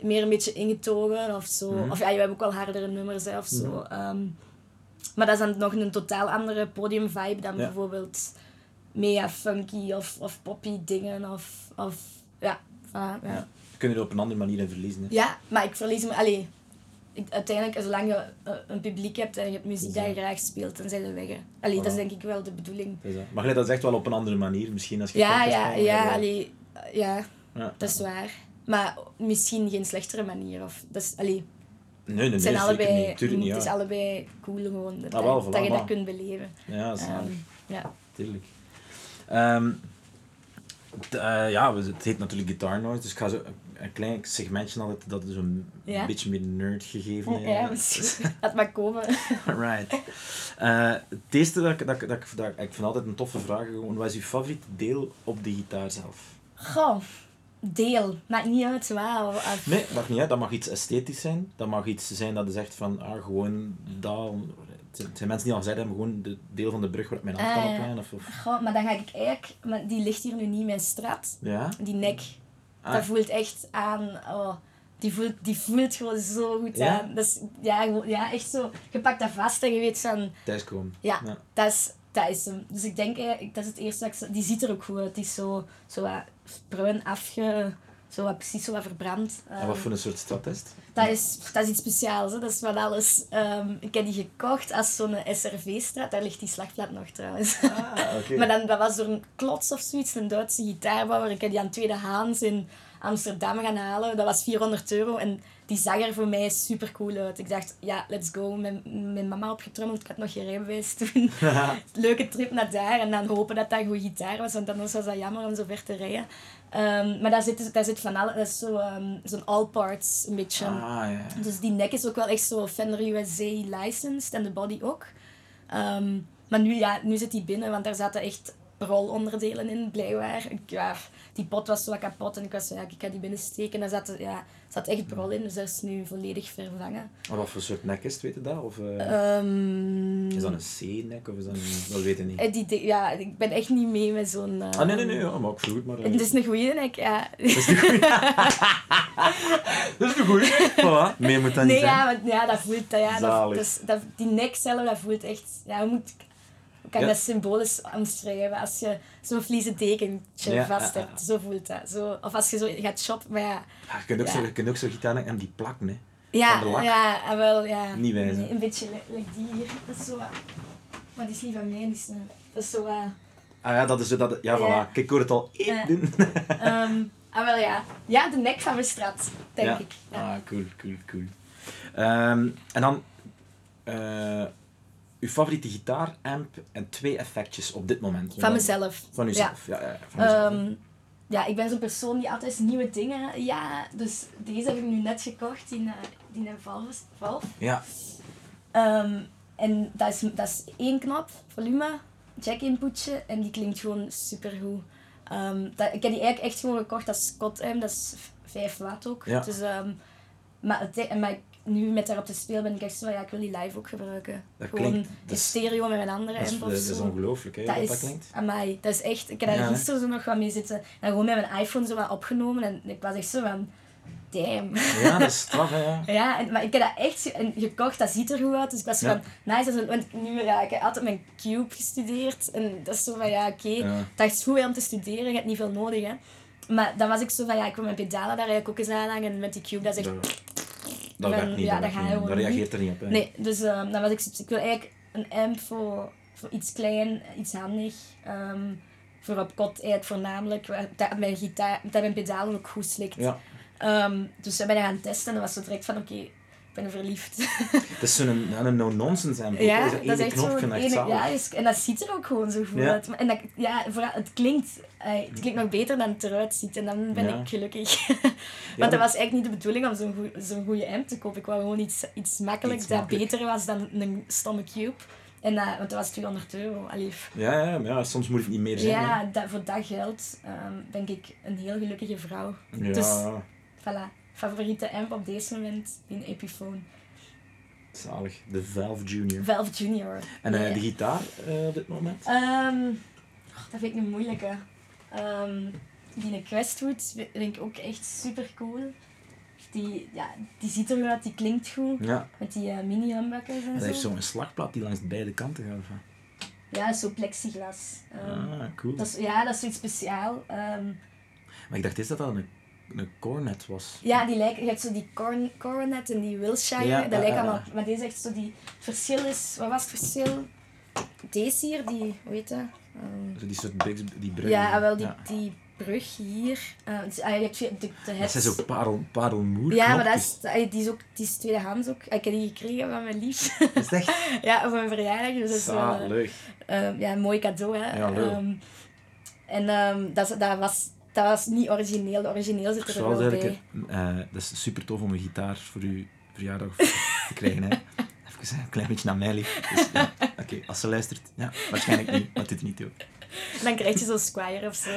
meer een beetje ingetogen of zo. Mhm. Of ja, je hebt ook wel hardere nummers hè, of zo. Ehm, maar dat is dan nog een totaal andere podiumvibe dan Ja. bijvoorbeeld mega funky of, of poppy dingen of, of ja. voilà, ja. Ja. Je kunt er op een andere manier in verliezen. Hè. Ja, maar ik verlies me... Allee, ik, uiteindelijk, zolang je eh, een publiek hebt en je hebt muziek dat je eh, graag speelt, dan zijn ze weg. hè. Allee, dat is denk ik wel de bedoeling. Eh, maar gelijk, dat echt wel op een andere manier, misschien als je Ja, ja, ja, maar, eh, allee, ja, ja. dat is waar. Maar misschien geen slechtere manier. Of, dat is, allee, Nee, nee, nee, het, zijn zeker allebei, niet. Tuurlijk het is ja. allebei cool gewoon. Dat, Ah, wel, dat je dat kunt beleven. Ja, zalig. Ehm, ja. Tuurlijk. Eh, ja, we- het heet natuurlijk Guitar Noise, dus ik ga zo een klein segmentje dat is Ja. beetje meer nerd gegeven. eh. ja, misschien. Laat maar komen. right. Eh, het eerste dat ik, dat, ik- dat, ik, dat ik, ik vind altijd een toffe vraag, gewoon, wat is je favoriete deel op de gitaar zelf? Goh, deel. Maakt niet uit, wauw. Of- Nee, dat mag niet, dat mag iets esthetisch zijn, dat mag iets zijn dat is echt van, ah, gewoon dat, het zijn- mensen die al hebben, gewoon de deel van de brug waar ik mijn hand Ah, kan ja. opleggen, of, of Goh, maar dan ga ik eigenlijk... Maar die ligt hier nu niet, mijn straat. ja? Die nek. Ah. Dat voelt echt aan... Oh, die, voelt, die voelt gewoon zo goed Ja? aan. Dat is, ja, gewoon- ja, echt zo... Je pakt dat vast en je weet van... Thuiskomen. Ja, Ja. Dat, is, dat is hem. Dus ik denk, eigenlijk, dat is het eerste dat ik... zo- Die ziet er ook goed uit. Die is zo, zo wat bruin afge... Zo wat, precies zo wat verbrand. En wat Ehm, voor een soort stad is het? Dat is, dat is iets speciaals, hè. dat is van alles. Ehm, ik heb die gekocht als zo'n SRV-straat, daar ligt die slagplaat nog trouwens. Ah, maar dan, dat was door een klots of zoiets, een Duitse gitaarbouwer. Ik heb die aan tweedehands in Amsterdam gaan halen. Dat was 400 euro en die zag er voor mij super cool uit. Ik dacht, ja, let's go. Met mijn mama opgetrommeld, ik had nog geen rijbewijs toen. Leuke trip naar daar en dan hopen dat dat een goede gitaar was, want anders was dat jammer om zo ver te rijden. Ehm, maar daar zit, daar zit van alles, dat is zo, ehm, zo'n all parts een beetje. Ah, ja. Dus die nek is ook wel echt zo Fender USA licensed en de body ook. Ehm, maar nu, ja, nu zit die binnen, want daar zaten echt rolonderdelen in, blijkbaar. Ik, ja, die pot was zo wat kapot en ik was zo, ja, ik ga die binnensteken. Daar zat, ja, zat echt brol in, dus dat is nu volledig vervangen. Maar wat voor soort nek is het, weet je dat? Of, eh, Ehm, is dat een C-nek of is dat een... Dat weet ik niet. eh, die, di- ja, ik ben echt niet mee met zo'n... Ah, nee, nee, nee, ja, maar ik vroeg het maar. eh. Het is een goeie nek, ja. Dat is de goeie. dat is de goeie. Voilà. Meer moet dat Nee, niet zijn. ja, want, ja, dat voelt... Dat, ja, dat, dat, die nek zelf, dat voelt echt... Ja, moet, kan ik Ja. dat symbolisch omschrijven? Als je zo'n vliezen dekentje Ja, vast hebt, zo voelt dat. Zo, of als je zo gaat shoppen, maar ja... Je kunt ook zo, je kunt ook zo gitaar en die plakken, hè. Ja, Van de lak. ja, wel, ja. Niet wijzen. Nee, Een beetje li- like die hier. Dat is zo wat, Maar die is niet van mij, die is, dat is zo... Ah ja, dat is dat. Ja, voilà. Kijk, ik hoor het al één Ja. doen. ehm, ah, wel ja. Ja, de nek van mijn straat, denk ik. Ja. Ah, cool, cool, cool. Ehm, en dan... eh uw favoriete gitaaramp en twee effectjes op dit moment. Van mezelf. Van Ja. uzelf, ja. ja, van uzelf. Ehm, ja, ik ben zo'n persoon die altijd nieuwe dingen... Ja, dus deze heb ik nu net gekocht, die, eh, die een Valve. Valve. ja. Ehm, en dat is, dat is één knop, volume, jack inputje en die klinkt gewoon supergoed. Ehm dat, ik heb die eigenlijk echt gewoon gekocht als Scott M, dat is v- 5 watt ook. Ja. Dus, maar, het, en maar ik- nu met daarop te spelen ben ik echt zo van, ja, ik wil die live ook gebruiken. Dat gewoon klinkt- in stereo met een andere amp dat is ongelooflijk, hè, Dat dat is, dat klinkt. amai, dat is echt, ik heb daar Ja, gisteren zo nog wat mee zitten en gewoon met mijn iPhone zo wat opgenomen en ik was echt zo van, damn. Ja, dat is straf, hè, ja. En, maar ik heb dat echt gekocht, dat ziet er goed uit. Dus ik was Ja. van, nice, dat is want nu, ja, ik heb altijd mijn Cube gestudeerd. En dat is zo van, ja, oké, Ja. dat is goed om te studeren, je hebt niet veel nodig, hè. Maar dan was ik zo van, ja, ik wil mijn pedalen daar eigenlijk ook eens aanhangen. En met die Cube, dat is echt... Dat, dat ben- werkt niet, ja, dat, niet. reageert er niet op. Hè. Nee, dus ehm, dan was ik, ik wil eigenlijk een amp voor, voor iets klein, iets handig. ehm, voor op kot eigenlijk voornamelijk, dat mijn, gitaar, dat mijn pedalen ook goed slikt. Ja. Ehm, dus we ben gaan testen en was direct van, oké, ben verliefd. Het is zo'n een, no-nonsense amp. Ja, dat dat is echt ene-. Ja, is- en dat ziet er ook gewoon zo goed Ja. uit. En dat, ja, vooral, het klinkt, eh, het klinkt nog beter dan het eruit ziet. En dan ben Ja. ik gelukkig. Ja, Want dat dat- was eigenlijk niet de bedoeling om zo'n goe- zo'n goede amp te kopen. Ik wou gewoon iets, iets makkelijks Iets dat beter was dan een stomme cube. En dat, want dat was 200 euro. Allee, Ja, ja, maar ja, soms moet het niet meer zijn. ja, dat, voor dat geld ehm, ben ik een heel gelukkige vrouw. Ja, Dus- Voilà. Favoriete amp op deze moment, die Epiphone. zalig. De Valve Junior. Valve Junior. En eh, de gitaar eh, op dit moment? Ehm, dat vind ik een moeilijke. Ehm die Questwood vind ik ook echt super cool. Die, ja, die ziet er goed uit, die klinkt goed. Ja. Met die eh, mini humbuckers en Dat zo. heeft zo'n slagplaat die langs beide kanten gaat. Ja, zo plexiglas. Ehm, Ah, cool. dat is, ja, dat is zoiets speciaal. Maar ik dacht eerst dat dat een, een cornet was. ja, die lijken, je hebt zo die corn, Coronet en die Wilshire. Ja, dat lijkt allemaal, maar deze echt zo die verschil is. Wat was het verschil? Deze hier, die, hoe heet dat? Ehm, Zo die soort brug, die brug. ja, wel die, Ja. die brug hier. Dus, ah, je hebt de, Dat heads. zijn zo parel, parelmoer Ja, maar dat is, ah, die is ook die is tweedehands ook. Ik heb die gekregen van mijn lief. Dat is echt ja, voor mijn verjaardag. Dus dat is wel, eh, eh, ja, een mooi cadeau. Hè. Ja, leuk. Ehm, en ehm, dat, is- dat, was, dat was niet origineel. De origineel zit er Zoals wel bij. eh, dat is super tof om een gitaar voor uw verjaardag te krijgen. Hè. Even een klein beetje naar mij lief. Dus, ja, Oké, als ze luistert, ja, waarschijnlijk niet, maar dit niet ook. Dan krijg je zo'n Squire of zo.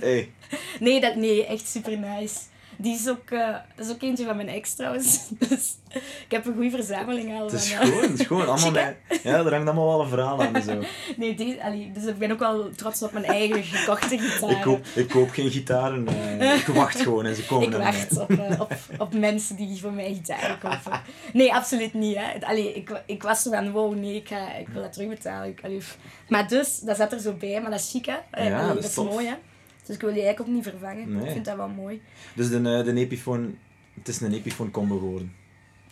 Hey. nee, dat, nee, echt super nice. Die is ook, eh, dat is ook eentje van mijn ex trouwens. Dus ik heb een goede verzameling al. Het is van, eh, gewoon, het is gewoon allemaal ja, er hangt allemaal wel een verhaal aan en zo. Nee, die, allee, dus ik ben ook wel trots op mijn eigen gekochte gitaar. Ik koop, ik koop geen gitaren, eh, ik wacht gewoon en ze komen Ik wacht op, op, op mensen die voor mij gitaren kopen. Nee, absoluut niet. Hè. Allee, ik, ik was zo van, wow, nee, ik, ga, ik wil dat terugbetalen. Ik, allee, maar dus, dat zat er zo bij, maar dat is chic, hè. Ja, allee, dat dat is is tof. mooi, hè. Dus ik wil die eigenlijk ook niet vervangen. Nee. Ik vind dat wel mooi. Dus de, eh, de Epiphone, het is een Epiphone combo geworden.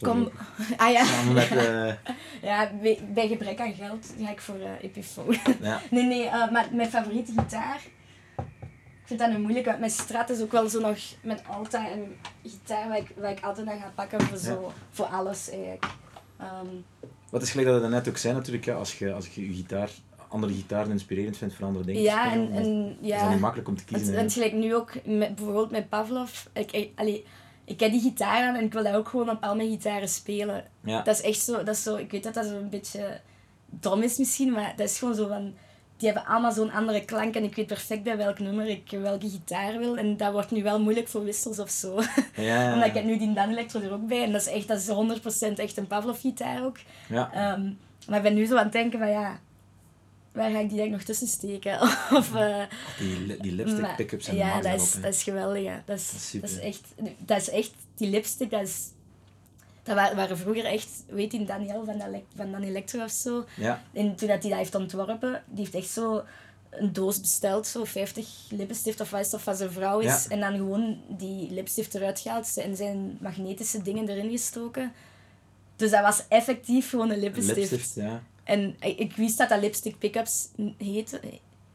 Kom, ah ja, Samen met, eh, ja bij, gebrek aan geld ga ik voor eh Epiphone. ja, Nee, nee, maar mijn favoriete gitaar. Ik vind dat een moeilijke. want Mijn Strat is ook wel zo nog met Alta een gitaar waar ik, waar ik altijd aan ga pakken voor, zo, voor alles eigenlijk. Ehm, wat is gelijk dat we net ook zei natuurlijk, ja, als je, als je je gitaar, andere gitaren inspirerend vindt voor andere dingen ja, spelen, en, en is dat ja. niet makkelijk om te kiezen. het gelijk nu ook, met, bijvoorbeeld met Pavlov. Ik, ik, allee, ik heb die gitaar aan en ik wil dat ook gewoon op al mijn gitaren spelen. Ja, Dat is echt zo, dat is zo, ik weet dat dat zo een beetje dom is misschien, maar dat is gewoon zo van, die hebben allemaal zo'n andere klank en ik weet perfect bij welk nummer ik welke gitaar wil. En dat wordt nu wel moeilijk voor wissels of zo. ja, ja, Omdat ik heb nu die Dan Electro er ook bij en dat is echt, dat is 100% echt een Pavlov gitaar ook. ja. Ehm, maar ik ben nu zo aan het denken van ja, waar ga ik die denk nog tussen steken? of, eh, Die, li- die lipstick pick-ups en ja, dat is, dat is geweldig. hè. Dat Dat is, dat is echt, dat is echt, die lipstick, dat is, dat waren, vroeger echt, weet je, Daniel van, dat, van Dan Electro of zo. Ja, En toen dat hij dat heeft ontworpen, die heeft echt zo een doos besteld, zo 50 lippenstift of wat of van zijn vrouw is. Ja. En dan gewoon die lipstift eruit gehaald en zijn magnetische dingen erin gestoken. Dus dat was effectief gewoon een lippenstift. lipstift, ja. En ik, wist dat dat lipstick pickups heette.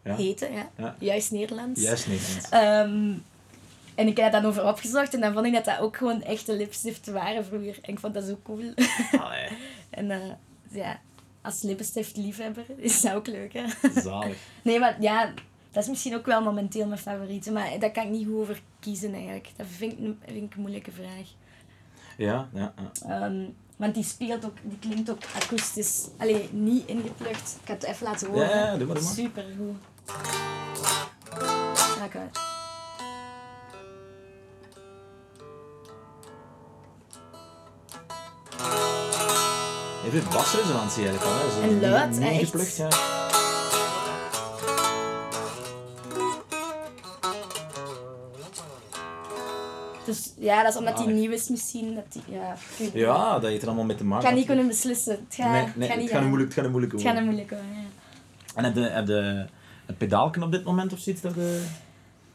Ja. Heette, ja. Ja. Juist Nederlands. Juist Nederlands. Ehm, en ik heb daar dan over opgezocht en dan vond ik dat dat ook gewoon echte lipstiften waren vroeger. En ik vond dat zo cool. Allee, en eh, ja, als lipstiftliefhebber is dat ook leuk, hè? zalig. Nee, maar ja, dat is misschien ook wel momenteel mijn favoriete. Maar daar kan ik niet goed over kiezen eigenlijk. Dat vind ik, een- vind ik een moeilijke vraag. Ja, ja, ja. Ehm, want die speelt ook, die klinkt ook akoestisch. Allee, niet ingeplukt. Ik ga het even laten horen. Ja, ja, doe maar, doe maar. Super goed. Raak uit. Even basresonantie eigenlijk al. Hè. Zo En luid, hè, echt. ja. Dus ja, dat is omdat die Zalig. nieuw is misschien. Dat die, ja, ik. Ja, dat heeft er allemaal met te Ik maken. ga niet kunnen beslissen. Het gaat, Nee, nee, het niet gaat moeilijk, het gaat een moeilijke Het gaat worden. een moeilijke worden, ja. En heb je, heb je een pedaalken op dit moment of zoiets? Dat de...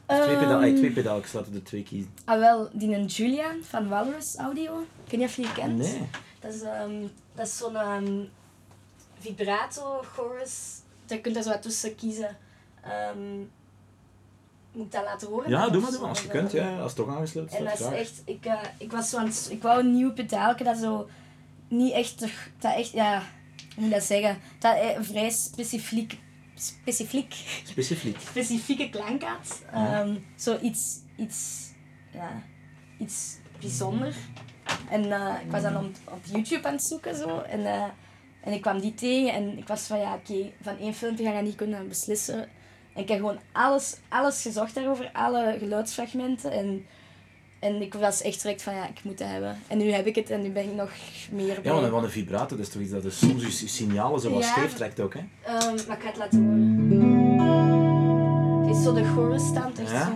twee, pedaal, Ehm, ah, twee pedaaltjes, laten de twee kiezen. Ah, wel, die een Julian van Walrus Audio. Ik weet niet of je die kent. Nee. Dat is, ehm, dat is zo'n ehm, vibrato chorus. Daar kunt je zo wat tussen kiezen. Moet ik dat laten horen? Ja, doe maar, doe maar. Als je kunt, eh, ja. Als het toch aangesloten En dat is echt, ik, eh, ik was zo aan het, ik wou een nieuw pedaalje dat zo niet echt, dat echt, ja, hoe moet ik dat zeggen, dat eh, vrij specifiek, specifiek, Specifiek. specifieke klank had. Ja. Ehm, zo iets, iets, ja, iets bijzonder. En eh, ik was dan op, op YouTube aan het zoeken zo en, eh, en ik kwam die tegen en ik was van ja, oké, van één filmpje ga ik niet kunnen beslissen. En ik heb gewoon alles, alles gezocht daarover, alle geluidsfragmenten. En, en ik was echt direct van ja, ik moet dat hebben. En nu heb ik het en nu ben ik nog meer. Ja, want een vibrato, dat is toch iets dat dus soms je signalen zo wat Ja. scheef trekt ook, hè? Ehm, maar ik ga het laten horen. Het is zo de chorus stand, echt Ja? zo.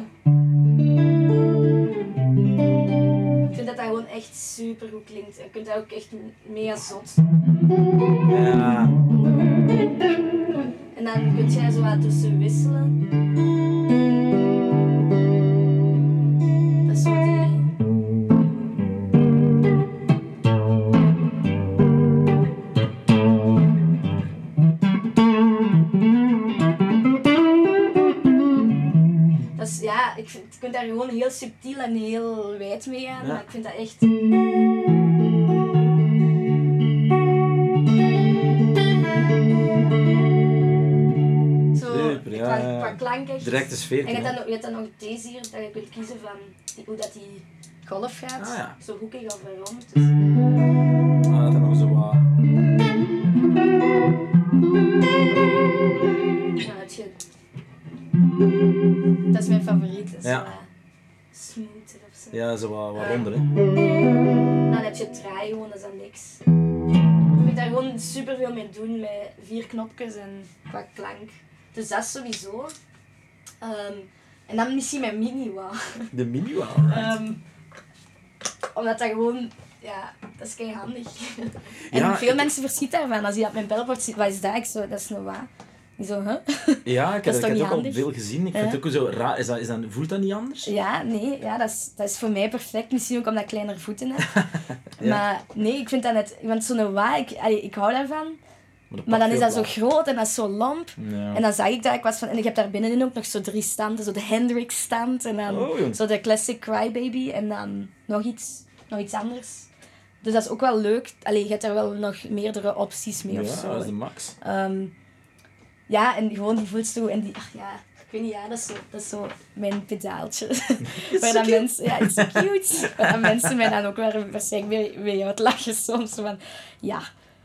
Ik vind dat dat gewoon echt super goed klinkt. Je kunt dat ook echt mega zot. Ja. En dan kun jij zo wat tussen wisselen. Dat is die... Dat is, ja, ik vind, je kunt daar gewoon heel subtiel en heel wijd mee gaan. Ja. Maar ik vind dat echt... klank echt. Directe sfeer. En je hebt, dan, nog- je hebt dan nog deze hier, dat je kunt kiezen van die- hoe dat die golf gaat. Ah, ja. Zo hoekig of rond. Dus, Ah, dat er nog zo wat... je... Dat is mijn favoriet. Dat is Ja. zo, eh, smooth of zo. Ja, zo wat, wat Ja. ronder, hè? Dan heb je het draai gewoon, dat is dan niks. Je kunt daar gewoon super veel mee doen met vier knopjes en qua klank. Dus dat sowieso. Ehm, en dan misschien mijn mini wah. De mini, alright. Ehm, omdat dat gewoon, ja, dat is kei handig. en Ja, veel ik- mensen verschieten daarvan. Als je dat op mijn bellbord ziet, wat is dat? Ik zo, dat is een wa. Die zo, huh? Ja, ik Dat heb, is ik toch heb het ook al veel gezien. Ik Ja. vind het ook zo raar. Is dat, is dat, voelt dat niet anders? Ja, nee, ja, dat, is, dat is voor mij perfect. Misschien ook omdat ik kleinere voeten heb. Ja. Maar nee, ik vind dat net, want zo'n wa, ik, allee, ik hou daarvan. Maar dan is dat zo groot en dat is zo lamp. Ja. En dan zag ik dat, ik was van, en ik heb daar binnenin ook nog zo drie standen. Zo de Hendrix stand en dan Oh, zo de Classic Crybaby en dan nog iets, nog iets anders. Dus dat is ook wel leuk. Allee, je hebt daar wel nog meerdere opties mee ja, of zo. dat is de max. Ehm, ja, en gewoon die voetstoel en die, ach ja, ik weet niet, ja, dat is zo, dat is zo mijn pedaaltje. Waar dan mensen, ja, so cute. Waar dan mensen mij dan ook wel waarschijnlijk weer, weer uitlachen soms. Van, ja,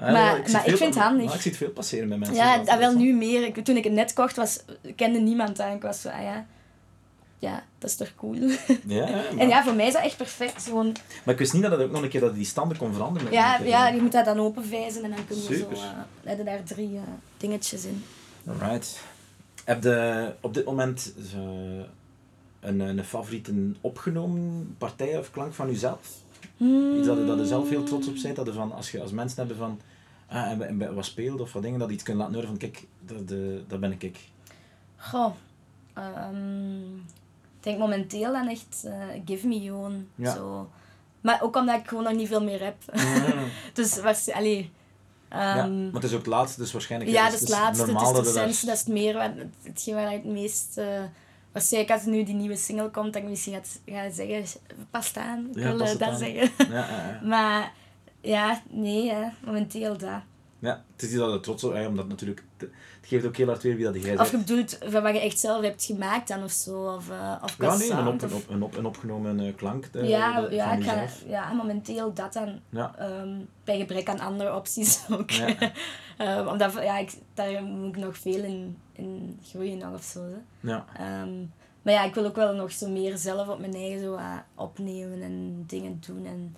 Ja, Maar- ik vind het handig. maar ik zie het veel passeren bij mensen. ja dat- wel dat- nu meer. Ik, toen ik het net kocht, was, kende niemand. En ik was zo, ah ja, ja, dat is toch cool. Ja, maar, En ja, voor mij is dat echt perfect. Gewoon, maar ik wist niet dat het ook nog een keer dat die standen kon veranderen. met- ja, ja, je moet dat dan openvijzen en dan kun je Super. zo, uh, hebben daar drie eh, dingetjes in. Alright. Heb je op dit moment eh, een, een favoriete opgenomen partij of klank van jezelf? Iets dat je, dat je zelf heel trots op bent? Dat je van, als, je, als mensen hebben van... Ah, en, wat speelt of wat dingen, dat iets kunt laten horen van kijk, dat, de, dat ben ik ik. Goh, ehm, ik denk momenteel dan echt eh, Give Me gewoon. Ja. Zo. Maar ook omdat ik gewoon nog niet veel meer heb. Ja. dus was, allee, ja, Ehm, maar het is ook het laatste, dus waarschijnlijk ja, is dat is het het laatste, het normaal is dat het je daar- recentste, dat is het meer wat, hetgeen waar het meest... eh, waarschijnlijk als nu die nieuwe single komt, dat ik misschien gaat, ga zeggen, pas aan, ik Ja, wil eh, het dat aan. zeggen. Ja, ja, ja. Maar ja, nee, momenteel dat. ja, het is niet dat trots op, omdat natuurlijk, het geeft ook heel hard weer wie dat jij Of je bedoelt van wat je echt zelf hebt gemaakt dan of zo, of, eh of Ja, nee, een, op, een, op, een, op, een opgenomen eh, klank eh, ja, ja, ja, momenteel dat dan. Ja. Ehm, bij gebrek aan andere opties ook. Ja. Ehm, omdat, ja, ik, daar moet ik nog veel in, in groeien nog of zo. hè. Ja. Ehm, maar ja, ik wil ook wel nog zo meer zelf op mijn eigen zo, opnemen en dingen doen. En,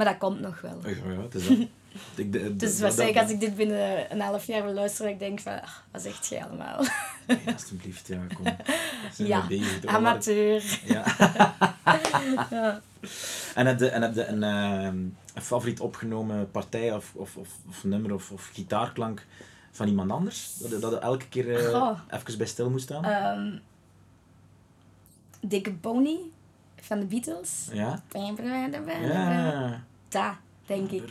maar dat komt nog wel. Ja, ja, het is dat. Ik, de, de- Dus dat- waarschijnlijk dat- als ik dit binnen een half jaar beluister, dat ik denk van, ah, wat zegt jij allemaal? Nee, alsjeblieft, ja, kom. Zijn Ja, bezig. Amateur. Ja. Ja. En heb je, en heb je een, ehm, een favoriet opgenomen partij of, of, of, of nummer of, of gitaarklank van iemand anders? Dat dat je elke keer eh, even bij stil moest staan? Ehm, Dikke Pony van de Beatles. ja? Ja. Ja. Dat, denk ik.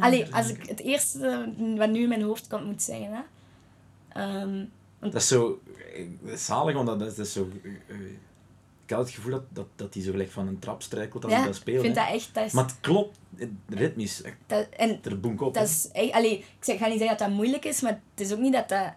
Allee, als ik het eerste wat nu in mijn hoofd komt moet zeggen. Hè. Ehm, Dat is zo eh, dat is zalig, want dat is, dat is zo... eh, eh, ik had het gevoel dat, dat, dat die zo gelijk van een trap strijkelt als ja, hij dat ik speelt. vind hè. dat echt... Dat is, Maar het klopt, eh, ritmisch, dat, en er boenk op. dat hè. is. Allee, ik ga niet zeggen dat dat moeilijk is, maar het is ook niet dat dat...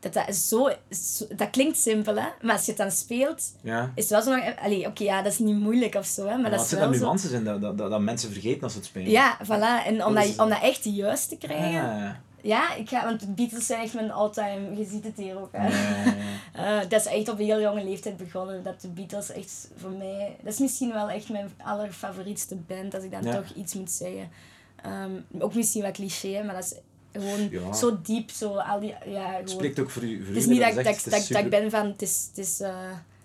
Dat, dat, zo, zo- dat klinkt simpel, hè? maar als je het dan speelt, Ja. is het wel zo... Allee, oké, ja, dat is niet moeilijk of zo, hè? maar Maar dat is zijn wel er zo... nuances in dat, dat, dat, dat mensen vergeten als ze het spelen? Ja, voilà. En om Dat om dat echt juist te krijgen... Ah, Ja, ik ga, want de Beatles zijn echt mijn all-time... Je ziet het hier ook, hè. ja. Eh, dat is echt op een heel jonge leeftijd begonnen. Dat de Beatles echt voor mij... Dat is misschien wel echt mijn allerfavorietste band, als ik dan toch iets moet zeggen. Ehm, ook misschien wat cliché, maar dat is gewoon Ja. zo diep, zo al die... Ja, gewoon. Het spreekt ook voor u. Voor het is niet dat, dat, dat, ik ben van... Het is, het is, eh,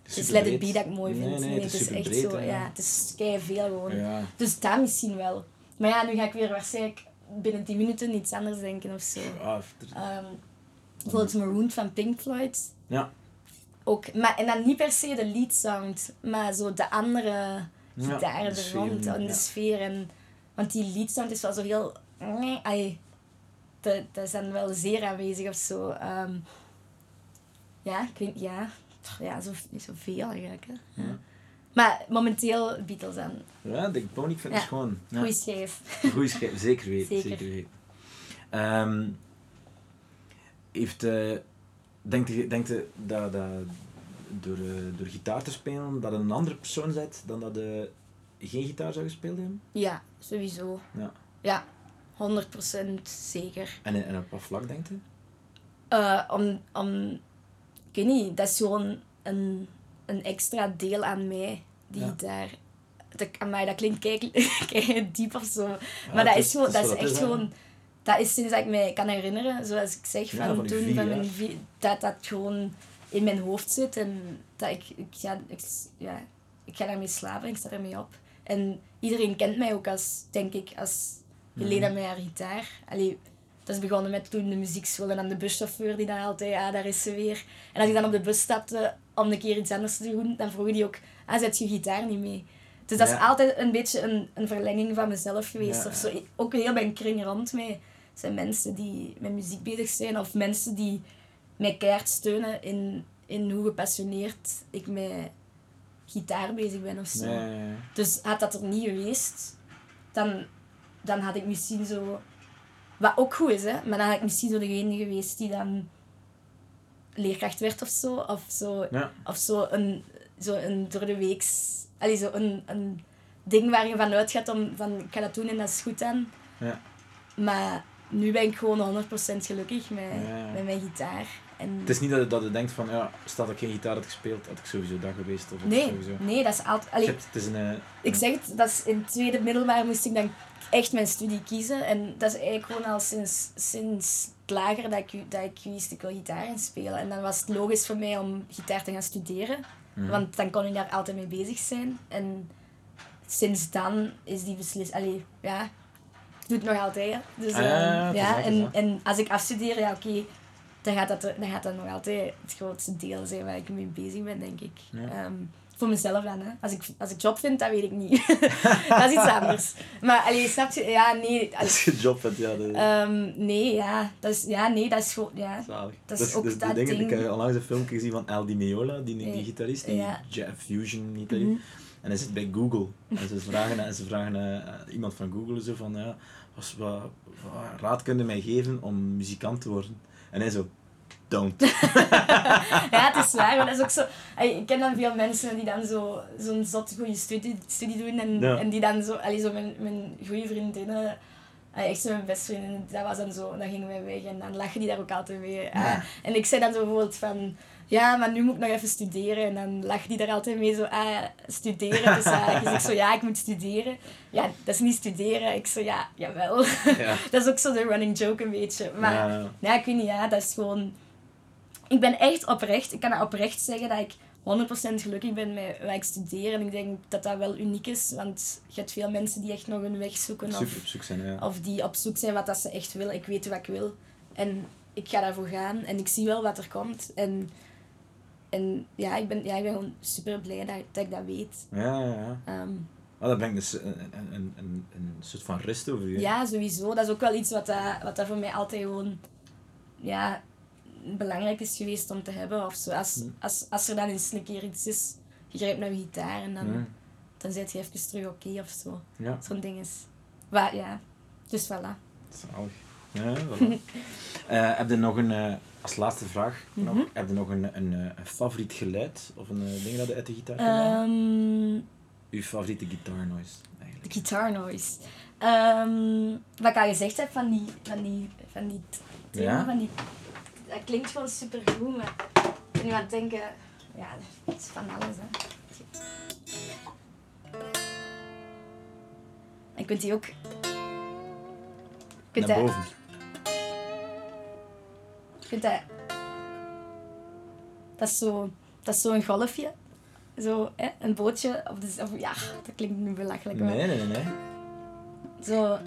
het is Let It. Be dat ik mooi vind. Nee, nee, het is het is super echt breed, zo... hè. Ja, het is kei veel gewoon. Ja. Dus dat misschien wel. Maar ja, nu ga ik weer waarschijnlijk binnen 10 minuten iets anders denken of zo. Er- Ehm bijvoorbeeld Maroon van Pink Floyd. ja. Ook, maar, en dan niet per se de lead sound, maar zo de andere Ja, er sfeer, rond en de ja. sfeer. En, want die lead sound is wel zo heel... Ai, dat, is dan wel zeer aanwezig of zo. Ehm, ja, ik weet ja, ja zo, zoveel eigenlijk. Hè. Ja. Ja. Maar momenteel Beatles dan. Ja, Pony, ik vind Ja. het gewoon... Ja. Goeie schijf. Goeie schijf, zeker weten. Zeker, Zeker. weten. Ehm, heeft, eh denkt je denkt je dat, dat door, eh, door gitaar te spelen, dat een andere persoon bent dan dat je geen gitaar zou gespeeld hebben? Ja, sowieso. Ja. Ja, 100% zeker. En, en op wat vlak denkt je? Eh, om, om, ik weet niet, dat is gewoon een, een extra deel aan mij, die Ja. Dat, aan mij, dat klinkt kei, kei diep of zo. Ja, maar dat is, gewoon, dat is echt gewoon, dat is sinds dat ik mij kan herinneren, zoals ik zeg, Ja, van, toen, van mijn dat dat gewoon in mijn hoofd zit en dat ik, ik, ja, ik, ja, ik ga daarmee slapen, ik sta ermee op. En iedereen kent mij ook als, denk ik, als Helena met haar gitaar. Allee, dat is begonnen met toen de muziekschool en dan de buschauffeur die dan altijd, ja, daar is ze weer. En als ik dan op de bus stapte om een keer iets anders te doen, dan vroeg die ook, ah, zet je gitaar niet mee? Dus dat Ja. is altijd een beetje een, een verlenging van mezelf geweest. Ja, Of zo. Ook heel mijn kring rond mij zijn mensen die met muziek bezig zijn. Of mensen die mij keihard steunen in, in hoe gepassioneerd ik met gitaar bezig ben of zo. Nee. Dus had dat er niet geweest, dan, dan had ik misschien zo... Wat ook goed is, hè. Maar dan had ik misschien zo degene geweest die dan leerkracht werd of zo. Of zo, Ja. of zo een, zo een door de weeks... Allee, zo een, een ding waar je van uitgaat om van ik ga dat doen en dat is goed dan. Ja. Maar nu ben ik gewoon 100% gelukkig met, Ja. met mijn gitaar. En Het is niet dat je, dat je denkt van, ja, stel dat ik geen gitaar had gespeeld, had ik sowieso dat geweest. Of nee, sowieso. nee, dat is altijd... Allee, hebt- het is een, eh, Ik zeg het, dat is in het tweede middelbaar moest ik dan echt mijn studie kiezen. En dat is eigenlijk gewoon al sinds, sinds het lager dat ik, dat ik wist ik wil gitaar gaan spelen. En dan was het logisch voor mij om gitaar te gaan studeren. Mhm. Want dan kon ik daar altijd mee bezig zijn. En sinds dan is die beslissing... Allee, ja, ik doe het nog altijd. Dus, Ah, ja, is en, en als ik afstudeer, ja oké, dan, gaat dat, dan gaat dat nog altijd het grootste deel zijn waar ik mee bezig ben, denk ik. Ja. Ehm, Voor mezelf dan, hè. Als ik, als ik job vind, dat weet ik niet. dat is iets anders. Maar, allee, snap je? Ja, nee. Als je job hebt, ja. De... Um, nee, ja. Dat is, ja, nee, dat is gewoon... Ja. Zalig. Dat is dus, ook dus dat dingen, ding. Ik heb onlangs een filmpje gezien van El Di Meola, die, die gitarist, die ja. Fusion gitarist. Mm -hmm. En hij zit bij Google. En ze vragen, en ze vragen uh, iemand van Google zo van, ja, wat, wat raad kunnen mij geven om muzikant te worden? En hij zo, don't. ja, het is waar, maar dat is ook zo... Ik ken dan veel mensen die dan zo, zo'n zot goede studie, studie doen en, en die dan zo... Allee, zo mijn, mijn goede vriendinnen... Echt zo mijn beste vriendin, dat was dan zo, dan gingen wij weg en dan lachen die daar ook altijd mee. Ja. En ik zei dan zo bijvoorbeeld van, ja, maar nu moet ik nog even studeren. En dan lag die daar altijd mee zo, ah, studeren. Dus, uh, dus ik zo, ja, ik moet studeren. Ja, dat is niet studeren. Ik zo, ja, jawel. Ja. dat is ook zo de running joke een beetje. Maar ja, ja ik weet niet, ja, dat is gewoon... Ik ben echt oprecht, ik kan dat oprecht zeggen dat ik 100% gelukkig ben met wat ik studeer. En ik denk dat dat wel uniek is, want je hebt veel mensen die echt nog een weg zoeken. Of, op zoek zijn, ja. of die op zoek zijn wat dat ze echt willen. Ik weet wat ik wil. En ik ga daarvoor gaan en ik zie wel wat er komt. En en ja, ik ben, ja, ik ben gewoon super blij dat, dat ik dat weet. Ja, ja, ja. Um, dat brengt dus een, een, een, een soort van rust over je. Ja, sowieso. Dat is ook wel iets wat dat, wat dat voor mij altijd gewoon ja, belangrijk is geweest om te hebben. Of zo. Als, hm. als, als er dan eens een keer iets is, je grijpt naar je gitaar en dan, dan zit je even terug oké okay, of zo. Ja. Zo'n ding is. Maar, ja, dus voilà. Zalig. Ja, voilà. uh, heb je nog een... Uh, als laatste vraag mm -hmm. heb je nog een, een, een, favoriet geluid of een uh, ding dat je uit de gitaar kan um, Uw favoriete guitar noise eigenlijk? Guitar noise. Um, wat ik al gezegd heb van die, van die, van die, ja? van die dat klinkt gewoon super goed, maar ik ben nu aan het denken, ja, het is van alles hè. En kunt die ook. Kunt Naar boven. Ik vind dat... Dat is zo... Dat is zo'n golfje. Zo, hè, een bootje. Of, dus, of ja, dat klinkt nu belachelijk. Maar... Nee, nee, nee. Zo...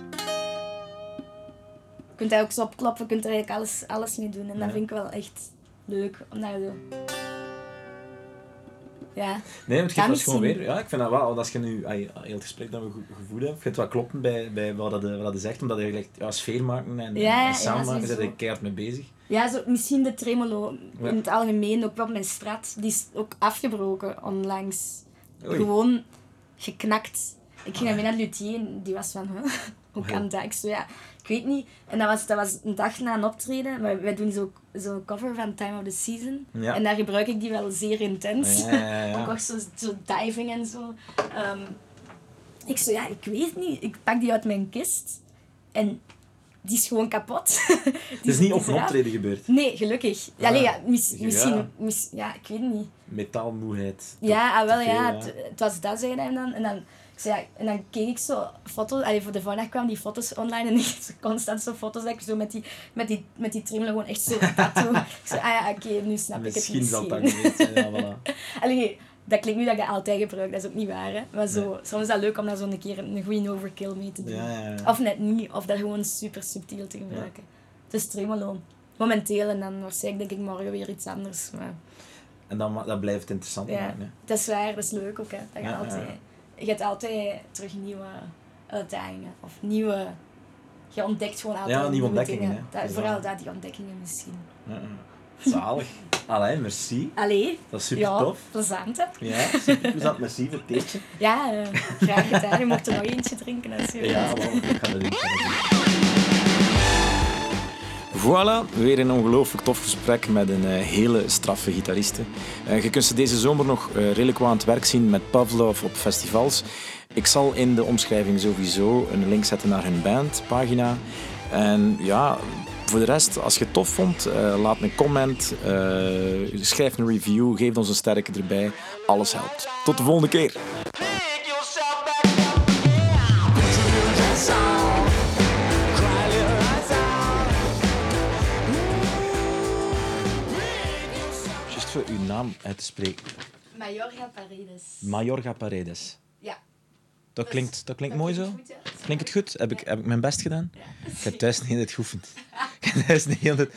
Je kunt hij ook zo opkloppen, je kunt er eigenlijk alles, alles mee doen. En dat vind ik wel echt leuk. Omdat je zo... Ja. Nee, het geeft gewoon weer. Ja, ik vind dat wel, als je nu heel het gesprek dat we gevoeld hebben, het wel kloppen bij, bij wat, dat, wat dat zegt, omdat je eigenlijk ja, sfeer maken en, ja, en samen maken, daar ben je keihard mee bezig. Ja, zo, misschien de tremolo in het algemeen, ook wel mijn straat, die is ook afgebroken onlangs. Gewoon geknakt. Ik ging naar mijn luthier en die was van, huh? hoe kan dat? Ik zo, ja, ik weet niet. En dat was, dat was een dag na een optreden. Wij, wij doen zo'n zo cover van Time of the Season. En daar gebruik ik die wel zeer intens. Ja, ook zo, zo diving en zo. Um, ik zo, ja, ik weet niet. Ik pak die uit mijn kist. En die is gewoon kapot. Het is niet op een optreden gebeurd? Nee, gelukkig. Ja, nee, ja, mis, misschien, mis, ja, ik weet niet. Metaalmoeheid. Ja, ah, wel, ja. Het, het, was dat, zei hij dan. En dan, zei, ja, en dan keek ik zo foto's, allee, voor de vandaag kwamen die foto's online en ik constant zo foto's dat ik zo met die, met die, met die trimmer gewoon echt zo tattoo. ik zei, ah ja, oké, nu snap ik het misschien. Misschien zal het dan geweest ja, voilà. allee, dat klinkt nu dat ik dat altijd gebruik, dat is ook niet waar. Hè? Maar zo, soms is dat leuk om daar zo een keer een goede overkill mee te doen. Ja, ja, ja. Of net niet, of dat gewoon super subtiel te gebruiken. Het is tremolo. Momenteel en dan waarschijnlijk denk ik morgen weer iets anders. Maar... En dan, dat blijft interessant. Ja, dat is waar, dat is leuk ook. Hè. Dat je, altijd, je hebt altijd terug nieuwe uitdagingen of nieuwe. Je ontdekt gewoon altijd ja, nieuwe ontdekkingen. Dat, vooral dat, die ontdekkingen misschien. Zalig. Allee, merci. Allee. Dat is super ja, tof. plezant hè? Ja, super plezant. Merci voor het theetje. Ja, uh, graag gedaan. Je mocht er nog eentje drinken als je Ja, wel, ik ga dat doen. Voilà, weer een ongelooflijk tof gesprek met een uh, hele straffe gitariste. Uh, je kunt ze deze zomer nog redelijk aan het werk zien met Pavlov op festivals. Ik zal in de omschrijving sowieso een link zetten naar hun bandpagina. En ja, voor de rest, als je het tof vond, uh, laat een comment, uh, schrijf een review, geef ons een sterke erbij. Alles helpt. Tot de volgende keer. Just voor uw naam uit te spreken. Majorga Paredes. Majorga Paredes. Ja. Dat klinkt, dat klinkt mooi zo. Klinkt het goed? Heb ik, heb ik mijn best gedaan? Ik heb thuis niet het geoefend. Ik heb thuis niet het...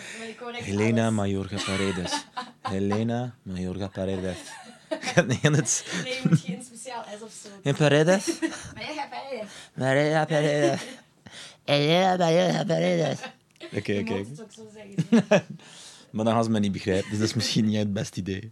Helena Majorga Paredes. Helena Majorga Paredes. nee, het... Nee, je moet geen speciaal S of zo. In Paredes? Gaat bij Maria Paredes. Elena Maria Paredes. Oké, oké. Maar dan gaan ze me niet begrijpen, dus dat is misschien niet het beste idee.